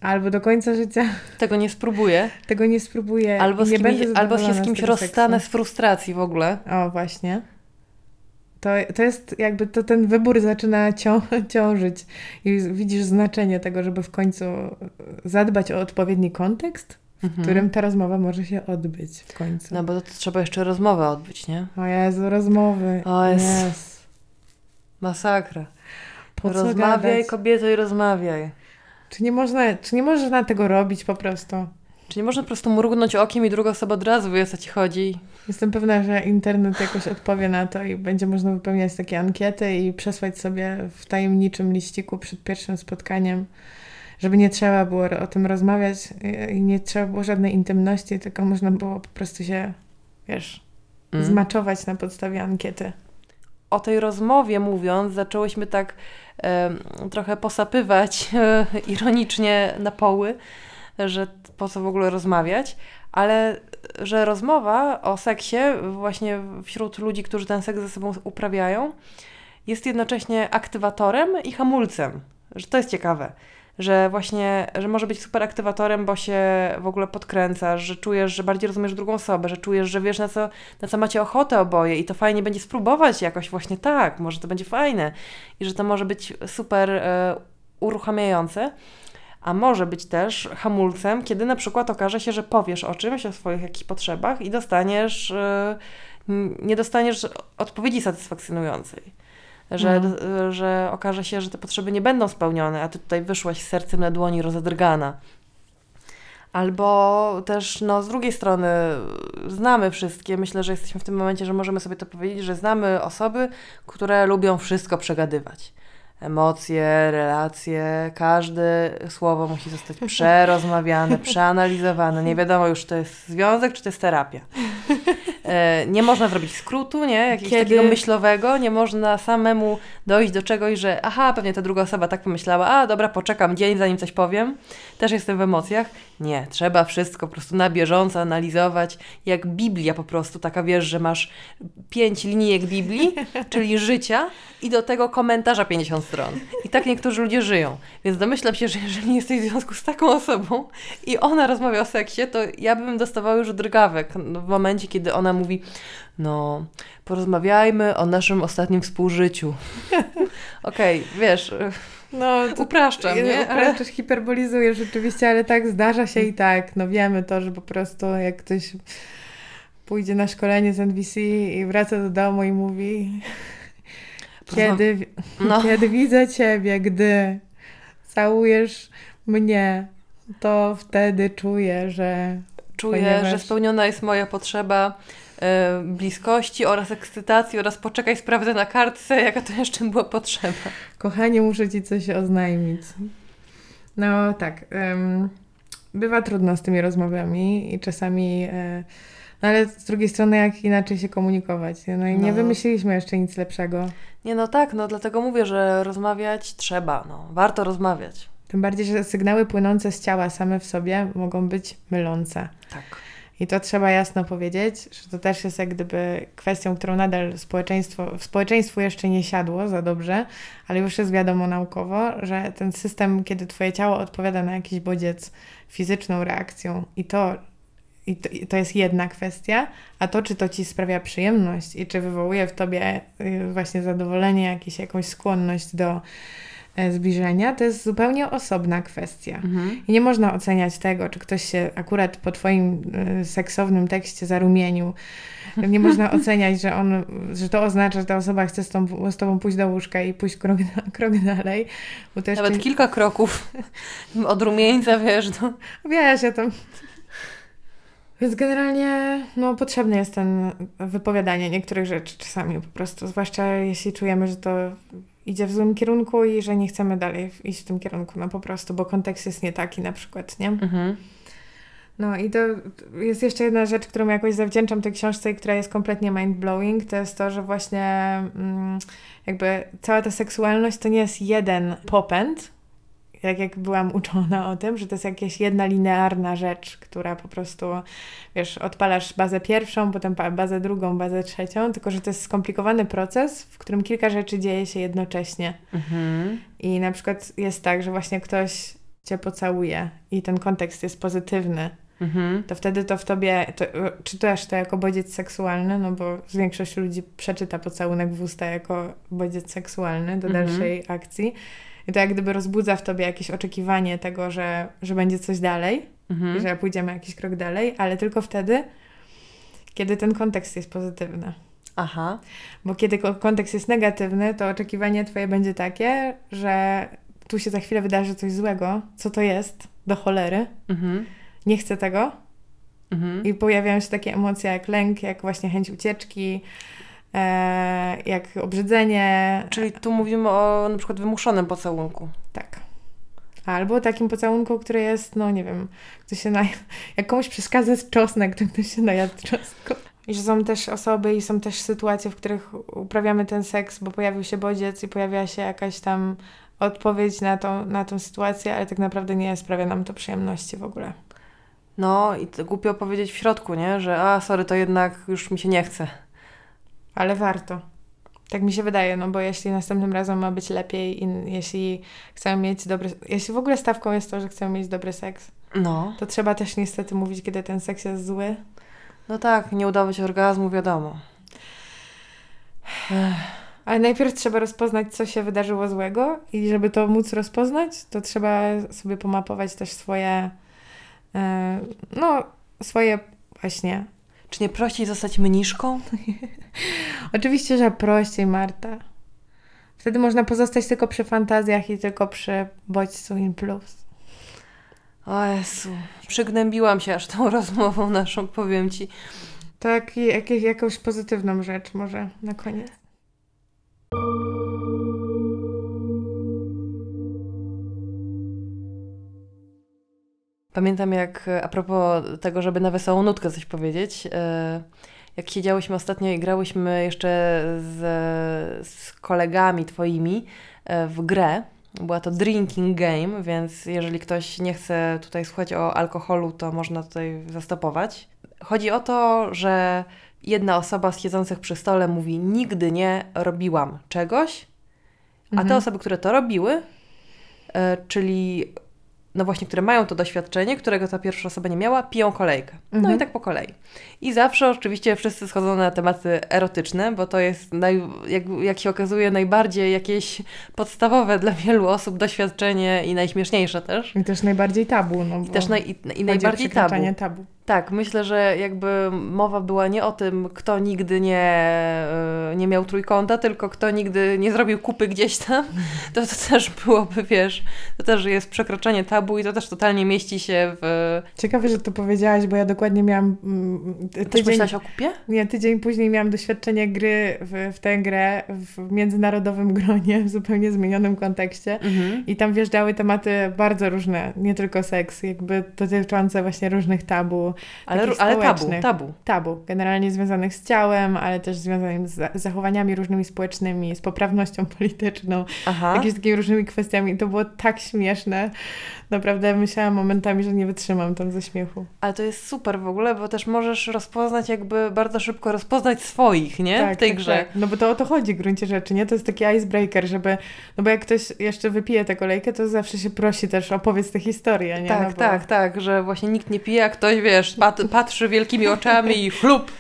albo do końca życia *laughs* Tego nie spróbuję. tego nie spróbuję Albo, z nie kimś, będę albo się z kimś tego rozstanę z seksu. frustracji w ogóle. O, właśnie. To, to jest jakby, to ten wybór zaczyna cią *laughs* ciążyć i widzisz znaczenie tego, żeby w końcu zadbać o odpowiedni kontekst, w którym ta rozmowa może się odbyć w końcu. No bo to trzeba jeszcze rozmowę odbyć, nie? O Jezu, rozmowy. O jest. Yes. Masakra. Po rozmawiaj, gadać? kobieto, i rozmawiaj. Czy nie, można, czy nie można tego robić po prostu? Czy nie można po prostu mrugnąć okiem i druga osoba od razu wie, o co ci chodzi? Jestem pewna, że internet jakoś odpowie na to i będzie można wypełniać takie ankiety i przesłać sobie w tajemniczym liściku przed pierwszym spotkaniem żeby nie trzeba było o tym rozmawiać i nie trzeba było żadnej intymności, tylko można było po prostu się, wiesz, mm. zmaczować na podstawie ankiety. O tej rozmowie mówiąc, zaczęłyśmy tak trochę posapywać e, ironicznie na poły, że po co w ogóle rozmawiać, ale że rozmowa o seksie właśnie wśród ludzi, którzy ten seks ze sobą uprawiają, jest jednocześnie aktywatorem i hamulcem. Że to jest ciekawe że właśnie, że może być super aktywatorem, bo się w ogóle podkręcasz, że czujesz, że bardziej rozumiesz drugą osobę, że czujesz, że wiesz na co, na co macie ochotę oboje i to fajnie będzie spróbować jakoś właśnie tak, może to będzie fajne i że to może być super e, uruchamiające. A może być też hamulcem, kiedy na przykład okaże się, że powiesz o czymś, o swoich jakichś potrzebach i dostaniesz, e, nie dostaniesz odpowiedzi satysfakcjonującej że, no. że okaże się, że te potrzeby nie będą spełnione, a ty tutaj wyszłaś z sercem na dłoni rozedrgana. Albo też, no, z drugiej strony, znamy wszystkie, myślę, że jesteśmy w tym momencie, że możemy sobie to powiedzieć, że znamy osoby, które lubią wszystko przegadywać. Emocje, relacje, każde słowo musi zostać *laughs* przerozmawiane, przeanalizowane. Nie wiadomo już, czy to jest związek, czy to jest terapia. E, nie można zrobić skrótu, nie? Jakiegoś Kiedy... takiego myślowego, nie można samemu dojść do czegoś, że aha, pewnie ta druga osoba tak pomyślała, a dobra, poczekam dzień, zanim coś powiem. Też jestem w emocjach. Nie, trzeba wszystko po prostu na bieżąco analizować, jak Biblia po prostu, taka wiesz, że masz pięć linijek Biblii, *laughs* czyli życia i do tego komentarza 50 stron. I tak niektórzy ludzie żyją. Więc domyślam się, że jeżeli jesteś w związku z taką osobą i ona rozmawia o seksie, to ja bym dostawała już drgawek w momencie, kiedy ona mówi, no, porozmawiajmy o naszym ostatnim współżyciu. *laughs* Okej, okay, wiesz... No, to, upraszczam, nie? Upraszczasz, ale... hiperbolizuję rzeczywiście, ale tak zdarza się i tak. No wiemy to, że po prostu jak ktoś pójdzie na szkolenie z NBC i wraca do domu i mówi kiedy, no. *laughs* kiedy widzę ciebie, gdy całujesz mnie, to wtedy czuję, że Czuję, ponieważ... że spełniona jest moja potrzeba bliskości oraz ekscytacji oraz poczekaj, sprawdzę na kartce, jaka to jeszcze była potrzeba. Kochanie, muszę Ci coś oznajmić. No tak, bywa trudno z tymi rozmowami i czasami... E, no ale z drugiej strony, jak inaczej się komunikować? No i no. nie wymyśliliśmy jeszcze nic lepszego. Nie, no tak, no dlatego mówię, że rozmawiać trzeba, no. Warto rozmawiać. Tym bardziej, że sygnały płynące z ciała same w sobie mogą być mylące. Tak. I to trzeba jasno powiedzieć, że to też jest jak gdyby kwestią, którą nadal społeczeństwo, społeczeństwu jeszcze nie siadło za dobrze, ale już jest wiadomo naukowo, że ten system, kiedy Twoje ciało odpowiada na jakiś bodziec fizyczną reakcją i to, i to, i to jest jedna kwestia, a to, czy to Ci sprawia przyjemność i czy wywołuje w Tobie y, właśnie zadowolenie, jakieś, jakąś skłonność do zbliżenia, to jest zupełnie osobna kwestia. Mhm. I nie można oceniać tego, czy ktoś się akurat po Twoim e, seksownym tekście zarumienił. *laughs* Nie można oceniać, że, on, że to oznacza, że ta osoba chce z, tą, z Tobą pójść do łóżka i pójść krok, *laughs* krok dalej. Nawet kilka kroków *laughs* od rumieńca, wiesz. No. Wiesz, ja tam... Więc generalnie no, potrzebne jest ten wypowiadanie niektórych rzeczy czasami po prostu, zwłaszcza jeśli czujemy, że to idzie w złym kierunku i że nie chcemy dalej iść w tym kierunku, no po prostu, bo kontekst jest nie taki na przykład, nie? Mhm. No i to jest jeszcze jedna rzecz, którą jakoś zawdzięczam tej książce i która jest kompletnie mind-blowing, to jest to, że właśnie mm, jakby cała ta seksualność to nie jest jeden popęd, tak jak byłam uczona o tym, że to jest jakaś jedna linearna rzecz, która po prostu, wiesz, odpalasz bazę pierwszą, potem bazę drugą, bazę trzecią, tylko że to jest skomplikowany proces, w którym kilka rzeczy dzieje się jednocześnie. Mhm. I na przykład jest tak, że właśnie ktoś cię pocałuje i ten kontekst jest pozytywny, Mhm. to wtedy to w tobie, to, czytasz to jako bodziec seksualny, no bo większość ludzi przeczyta pocałunek w usta jako bodziec seksualny do mhm. dalszej akcji. I to jak gdyby rozbudza w tobie jakieś oczekiwanie tego, że, że będzie coś dalej, mhm. że pójdziemy jakiś krok dalej, ale tylko wtedy, kiedy ten kontekst jest pozytywny. Aha. Bo kiedy kontekst jest negatywny, to oczekiwanie twoje będzie takie, że tu się za chwilę wydarzy coś złego. Co to jest? Do cholery. Mhm. Nie chcę tego. Mhm. I pojawiają się takie emocje jak lęk, jak właśnie chęć ucieczki, jak obrzydzenie. Czyli tu mówimy o na przykład wymuszonym pocałunku. Tak. Albo takim pocałunku, który jest, no nie wiem, ktoś się naj... *laughs* jak komuś przeszkadza z czosnek, to ktoś się najadł czosnku. I że są też osoby i są też sytuacje, w których uprawiamy ten seks, bo pojawił się bodziec i pojawia się jakaś tam odpowiedź na tą, na tą sytuację, ale tak naprawdę nie sprawia nam to przyjemności w ogóle. No i to głupio powiedzieć w środku, nie? Że a, sorry, to jednak już mi się nie chce. Ale warto. Tak mi się wydaje, no bo jeśli następnym razem ma być lepiej i jeśli chcemy mieć dobry... Jeśli w ogóle stawką jest to, że chcemy mieć dobry seks, No. to trzeba też niestety mówić, kiedy ten seks jest zły. No tak, nie udawać orgazmu, wiadomo. Ale najpierw trzeba rozpoznać, co się wydarzyło złego i żeby to móc rozpoznać, to trzeba sobie pomapować też swoje, e, no, swoje właśnie. Czy nie prościej zostać mniszką? *laughs* Oczywiście, że prościej, Marta. Wtedy można pozostać tylko przy fantazjach i tylko przy bodźcu in plus. O Jezu, przygnębiłam się aż tą *laughs* rozmową naszą, powiem Ci. Tak, i jakieś, jakąś pozytywną rzecz może na koniec. Pamiętam jak, e, a propos tego, żeby na wesołą nutkę coś powiedzieć, e, jak siedziałyśmy ostatnio i grałyśmy jeszcze z, z kolegami twoimi e, w grę. Była to drinking game, więc jeżeli ktoś nie chce tutaj słuchać o alkoholu, to można tutaj zastopować. Chodzi o to, że jedna osoba z siedzących przy stole mówi: Nigdy nie robiłam czegoś, a te Mhm. osoby, które to robiły, czyli no właśnie, które mają to doświadczenie, którego ta pierwsza osoba nie miała, piją kolejkę. No Mhm. i tak po kolei. I zawsze oczywiście wszyscy schodzą na tematy erotyczne, bo to jest, naj, jak, jak się okazuje, najbardziej jakieś podstawowe dla wielu osób doświadczenie i najśmieszniejsze też. I też najbardziej tabu. No, I też naj, i, i najbardziej tabu. tabu. Tak, myślę, że jakby mowa była nie o tym, kto nigdy nie, e, nie miał trójkąta, tylko kto nigdy nie zrobił kupy gdzieś tam, to, to też byłoby, wiesz, to też jest przekroczenie tabu i to też totalnie mieści się w... Ciekawe, że to powiedziałaś, bo ja dokładnie miałam mm, ty- Też tydzień, myślałaś o kupie? nie, tydzień później miałam doświadczenie gry w, w tę grę w międzynarodowym gronie, w zupełnie zmienionym kontekście. Mhm. I tam wjeżdżały tematy bardzo różne, nie tylko seks, jakby dotyczące właśnie różnych tabu, Ale, ale tabu, tabu. tabu, generalnie związanych z ciałem, ale też związanych z za- zachowaniami różnymi społecznymi, z poprawnością *laughs* polityczną, Aha. jakimiś takimi różnymi kwestiami. To było tak śmieszne. Naprawdę myślałam momentami, że nie wytrzymam tam ze śmiechu. Ale to jest super w ogóle, bo też możesz rozpoznać jakby bardzo szybko rozpoznać swoich, nie? w tej grze. Tak. No bo to o to chodzi w gruncie rzeczy, nie? To jest taki icebreaker, żeby... No bo jak ktoś jeszcze wypije tę kolejkę, to zawsze się prosi też opowiedz tę historię, nie? Tak, no bo... tak, tak, że właśnie nikt nie pije, a ktoś, wiesz, pat, patrzy wielkimi oczami i chlup.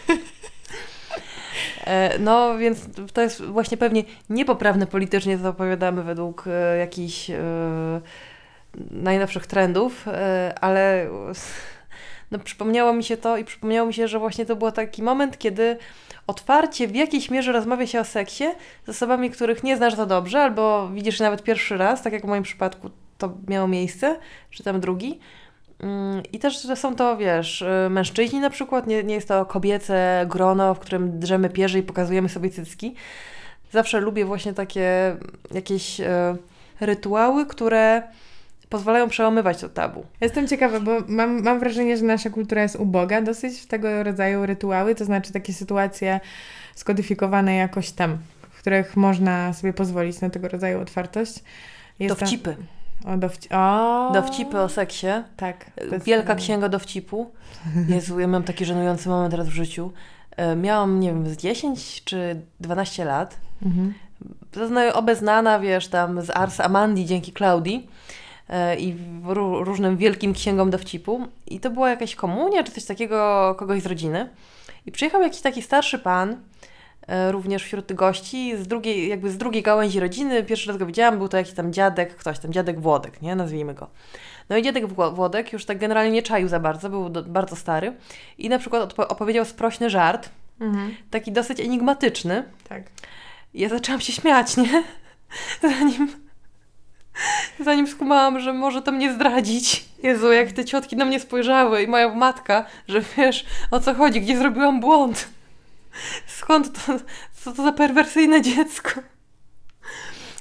E, No, więc to jest właśnie pewnie niepoprawne politycznie, to opowiadamy według e, jakichś e, najnowszych trendów, ale *laughs* no, przypomniało mi się to i przypomniało mi się, że właśnie to był taki moment, kiedy otwarcie w jakiejś mierze rozmawia się o seksie z osobami, których nie znasz za dobrze, albo widzisz nawet pierwszy raz, tak jak w moim przypadku to miało miejsce, czy tam drugi. Mm, I też, są to, wiesz, y, mężczyźni na przykład, nie, nie jest to kobiece grono, w którym drzemy pierzy i pokazujemy sobie cycki. Zawsze lubię właśnie takie jakieś y, rytuały, które pozwalają przełamywać to tabu. Jestem ciekawa, bo mam, mam wrażenie, że nasza kultura jest uboga dosyć w tego rodzaju rytuały, to znaczy takie sytuacje skodyfikowane jakoś tam, w których można sobie pozwolić na tego rodzaju otwartość. Jest tam- Dowcipy. O, dowci... o, Dowcipy o seksie. Tak. Wielka zdecydowanie. księga dowcipu. Jezu, ja mam taki żenujący moment teraz w życiu. E, Miałam, nie wiem, z 10 czy 12 lat. Mhm. Zna- Obeznana, wiesz, tam z Ars Amandi dzięki Klaudii e, i różnym wielkim księgom dowcipu. I to była jakaś komunia, czy coś takiego, kogoś z rodziny. I przyjechał jakiś taki starszy pan, również wśród gości, z drugiej, jakby z drugiej gałęzi rodziny. Pierwszy raz go widziałam, był to jakiś tam dziadek, ktoś tam, dziadek Włodek, nie? Nazwijmy go. No i dziadek Wło- Włodek już tak generalnie nie czaił za bardzo, był do, bardzo stary. I na przykład opowiedział sprośny żart, Mhm. taki dosyć enigmatyczny. Tak. Ja zaczęłam się śmiać, nie? *laughs* Zanim, zanim skumałam, że może to mnie zdradzić. Jezu, jak te ciotki na mnie spojrzały i moja matka, że wiesz o co chodzi, gdzie zrobiłam błąd. Skąd to, co to za perwersyjne dziecko?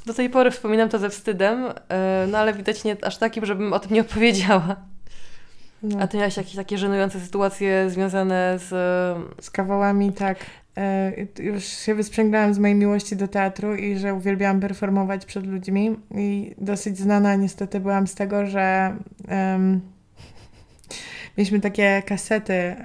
Do tej pory wspominam to ze wstydem, e, no ale widać nie aż takim, żebym o tym nie opowiedziała. No. A ty miałaś jakieś takie żenujące sytuacje związane z... Z kawałami, tak. E, już się wysprzęglałam z mojej miłości do teatru i że uwielbiałam performować przed ludźmi. I dosyć znana niestety byłam z tego, że em, mieliśmy takie kasety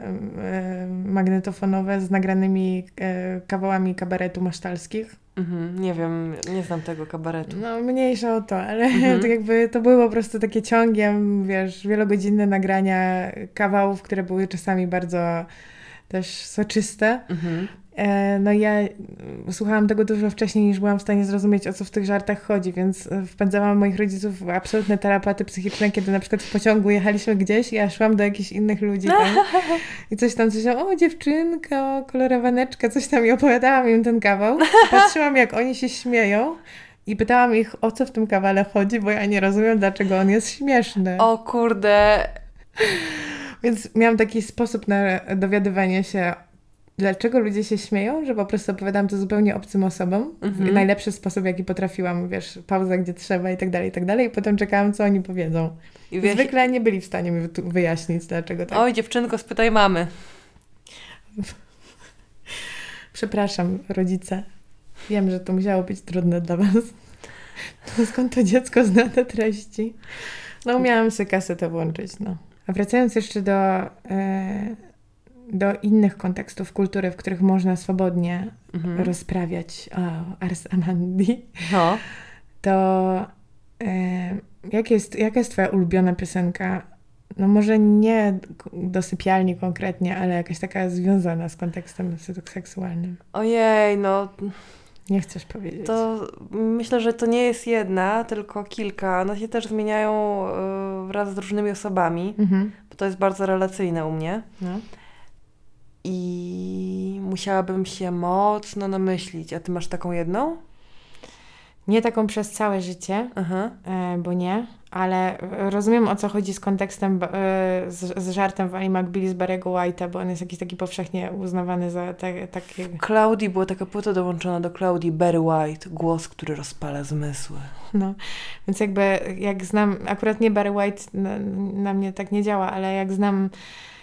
magnetofonowe z nagranymi e, kawałami kabaretu masztalskich. Mhm, nie wiem, nie znam tego kabaretu. No, mniejsza o to, ale Mhm. *laughs* to jakby to były po prostu takie ciągiem, wiesz, wielogodzinne nagrania kawałów, które były czasami bardzo też soczyste. Mhm. E, No ja słuchałam tego dużo wcześniej niż byłam w stanie zrozumieć, o co w tych żartach chodzi, więc e, wpędzałam moich rodziców w absolutne tarapaty psychiczne, kiedy na przykład w pociągu jechaliśmy gdzieś ja szłam do jakichś innych ludzi *laughs* tam i coś tam, coś tam, o dziewczynka, o kolorowaneczka, coś tam i opowiadałam im ten kawał. *laughs* Patrzyłam, jak oni się śmieją i pytałam ich, o co w tym kawale chodzi, bo ja nie rozumiem, dlaczego on jest śmieszny. O kurde, Więc miałam taki sposób na dowiadywanie się, dlaczego ludzie się śmieją, że po prostu opowiadam to zupełnie obcym osobom. Mhm. W najlepszy sposób, jaki potrafiłam, wiesz, pauza, gdzie trzeba i tak dalej, i tak dalej. I potem czekałam, co oni powiedzą. I wyjaśni- zwykle nie byli w stanie mi wyjaśnić, dlaczego tak. Oj, dziewczynko, spytaj mamy. *laughs* Przepraszam, rodzice. Wiem, że to musiało być trudne dla was. To skąd to dziecko zna te treści? No, miałam sobie kasetę włączyć, no. A wracając jeszcze do, e, do innych kontekstów kultury, w których można swobodnie Mhm. rozprawiać o Ars Amandi, No. *laughs* to e, jak jest, jaka jest twoja ulubiona piosenka? No może nie do sypialni konkretnie, ale jakaś taka związana z kontekstem sek- seksualnym. Ojej, no Nie chcesz powiedzieć. to myślę, że to nie jest jedna, tylko kilka. One się też zmieniają y, wraz z różnymi osobami, Mhm. bo to jest bardzo relacyjne u mnie. No. I musiałabym się mocno namyślić. A ty masz taką jedną? Nie taką przez całe życie, Aha. e, bo nie, ale rozumiem o co chodzi z kontekstem, e, z, z żartem w Ali McBeal z Barry'ego White'a, bo on jest jakiś taki powszechnie uznawany za te, takie... Claudii była taka płyta dołączona do Claudii, Barry White, głos, który rozpala zmysły. No, więc jakby jak znam, akurat nie Barry White na, na mnie tak nie działa, ale jak znam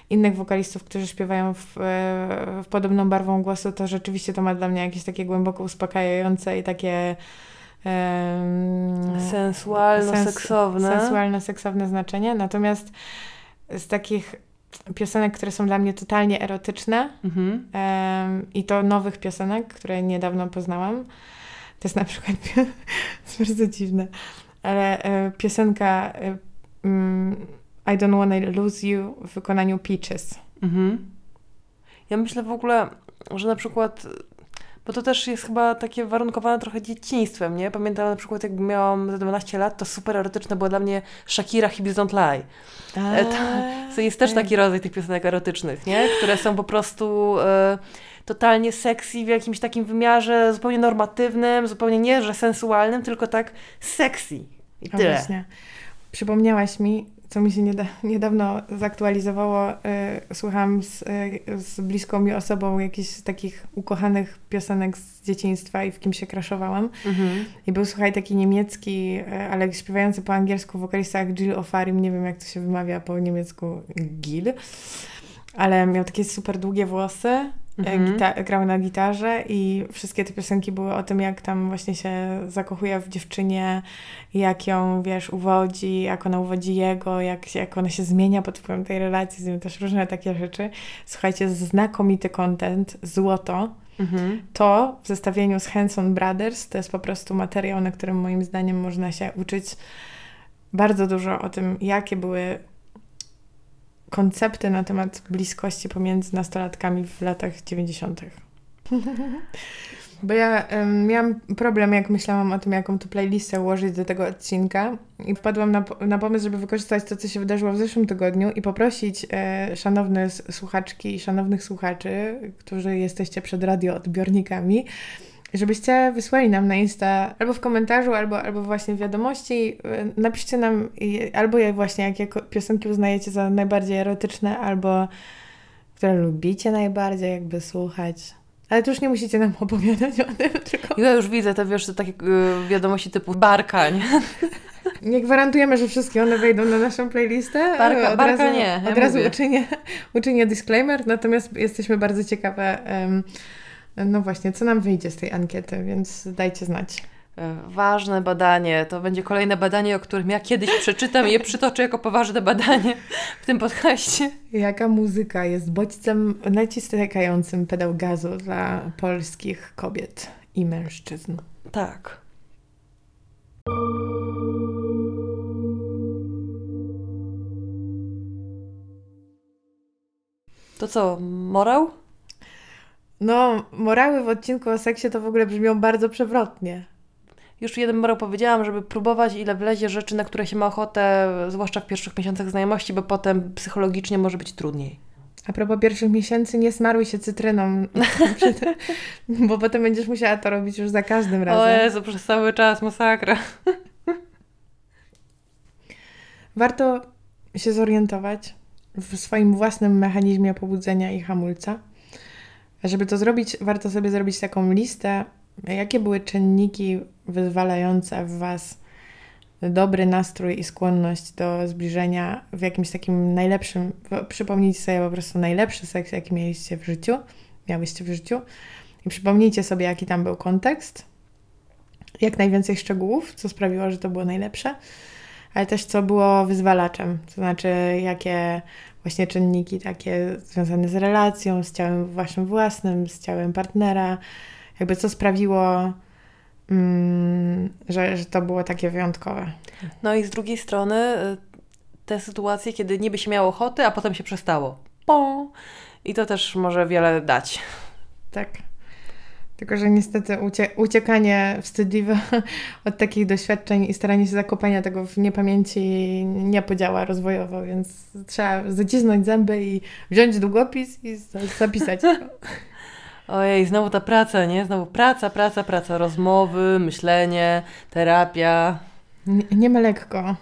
innych wokalistów, którzy śpiewają w, e, w podobną barwą głosu, to rzeczywiście to ma dla mnie jakieś takie głęboko uspokajające i takie Sensualno-seksowne. sensualno-seksowne znaczenie. Natomiast z takich piosenek, które są dla mnie totalnie erotyczne Mhm. em, i to nowych piosenek, które niedawno poznałam, to jest na przykład, to *laughs* jest bardzo dziwne, ale e, piosenka mm, I Don't Wanna Lose You w wykonaniu Peaches. Mhm. Ja myślę w ogóle, że na przykład, bo to też jest chyba takie warunkowane trochę dzieciństwem, nie? Pamiętam na przykład, jak miałam ze 12 lat, to super erotyczne była dla mnie Shakira Hips Don't Lie. E, to- jest też taki rodzaj tych piosenek erotycznych, nie? Które są po prostu e, totalnie sexy w jakimś takim wymiarze zupełnie normatywnym, zupełnie nie, że sensualnym, tylko tak sexy. I O, tyle. Przypomniałaś mi, co mi się nieda- niedawno zaktualizowało. Y, słuchałam z, y, z bliską mi osobą jakichś takich ukochanych piosenek z dzieciństwa i w kim się kraszowałam. Mhm. I był, słuchaj, taki niemiecki, e, ale śpiewający po angielsku wokalista jak Jill Ofarim, nie wiem jak to się wymawia po niemiecku, Gil, ale miał takie super długie włosy. Gita- grał na gitarze i wszystkie te piosenki były o tym, jak tam właśnie się zakochuje w dziewczynie, jak ją, wiesz, uwodzi, jak ona uwodzi jego, jak, się- jak ona się zmienia pod wpływem tej relacji, z nim też różne takie rzeczy. Słuchajcie, znakomity content, złoto. Mhm. To w zestawieniu z Hanson Brothers to jest po prostu materiał, na którym moim zdaniem można się uczyć bardzo dużo o tym, jakie były koncepty na temat bliskości pomiędzy nastolatkami w latach 90. *laughs* Bo ja em, miałam problem, jak myślałam o tym, jaką tu playlistę ułożyć do tego odcinka i wpadłam na, na pomysł, żeby wykorzystać to, co się wydarzyło w zeszłym tygodniu i poprosić e, szanowne słuchaczki i szanownych słuchaczy, którzy jesteście przed radioodbiornikami, żebyście wysłali nam na Insta albo w komentarzu, albo, albo właśnie w wiadomości. e, Napiszcie nam albo jak właśnie jakie piosenki uznajecie za najbardziej erotyczne, albo które lubicie najbardziej jakby słuchać. Ale to już nie musicie nam *laughs* opowiadać o tym, tylko Ja już widzę te, wiesz, takie y, wiadomości typu barka, nie? *laughs* nie gwarantujemy, że wszystkie one wejdą na naszą playlistę. Barka- od barka razu, nie, ja Od razu uczynię, uczynię disclaimer, natomiast jesteśmy bardzo ciekawe, em, no właśnie, co nam wyjdzie z tej ankiety, więc dajcie znać. Y, Ważne badanie. To będzie kolejne badanie, o którym ja kiedyś przeczytam i je przytoczę jako poważne badanie w tym podcaście. Jaka muzyka jest bodźcem naciskającym pedał gazu dla polskich kobiet i mężczyzn? Tak. To co, morał? No, morały w odcinku o seksie to w ogóle brzmią bardzo przewrotnie. Już jeden morał powiedziałam, żeby próbować, ile wlezie rzeczy, na które się ma ochotę, zwłaszcza w pierwszych miesiącach znajomości, bo potem psychologicznie może być trudniej. A propos pierwszych miesięcy, nie smaruj się cytryną, *laughs* bo potem będziesz musiała to robić już za każdym O razem. Jezu, przez cały czas masakra. *laughs* Warto się zorientować w swoim własnym mechanizmie pobudzenia i hamulca. Żeby to zrobić, warto sobie zrobić taką listę, jakie były czynniki wyzwalające w Was dobry nastrój i skłonność do zbliżenia w jakimś takim najlepszym, przypomnijcie sobie po prostu najlepszy seks, jaki mieliście w życiu, miałyście w życiu i przypomnijcie sobie, jaki tam był kontekst, jak najwięcej szczegółów, co sprawiło, że to było najlepsze ale też co było wyzwalaczem, to znaczy jakie właśnie czynniki takie związane z relacją, z ciałem waszym własnym, z ciałem partnera, jakby co sprawiło, mm, że, że to było takie wyjątkowe. No i z drugiej strony y, te sytuacje, kiedy niby się miało ochoty, a potem się przestało. Po. I to też może wiele dać. Tak. Tylko, że niestety ucie uciekanie wstydliwe *laughs* od takich doświadczeń i staranie się zakopania tego w niepamięci nie podziała rozwojowo, więc trzeba zacisnąć zęby i wziąć długopis i za- zapisać. *laughs* Ojej, znowu ta praca, nie? Znowu praca, praca, praca, rozmowy, myślenie, terapia. Nie, nie ma lekko.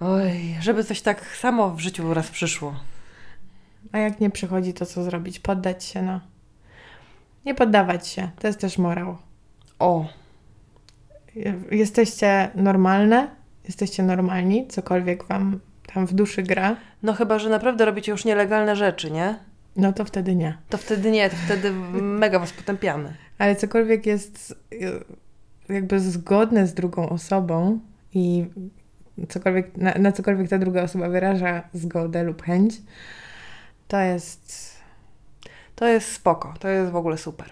Oj, żeby coś tak samo w życiu raz przyszło. A jak nie przychodzi, to co zrobić? Poddać się, no. Nie poddawać się. To jest też morał. O, Jesteście normalne, jesteście normalni, cokolwiek wam tam w duszy gra, no chyba, że naprawdę robicie już nielegalne rzeczy, nie? no to wtedy nie. To wtedy nie, to wtedy mega was potępiamy. Ale cokolwiek jest y, jakby zgodne z drugą osobą i cokolwiek, na, na cokolwiek ta druga osoba wyraża zgodę lub chęć, to jest To jest spoko, to jest w ogóle super.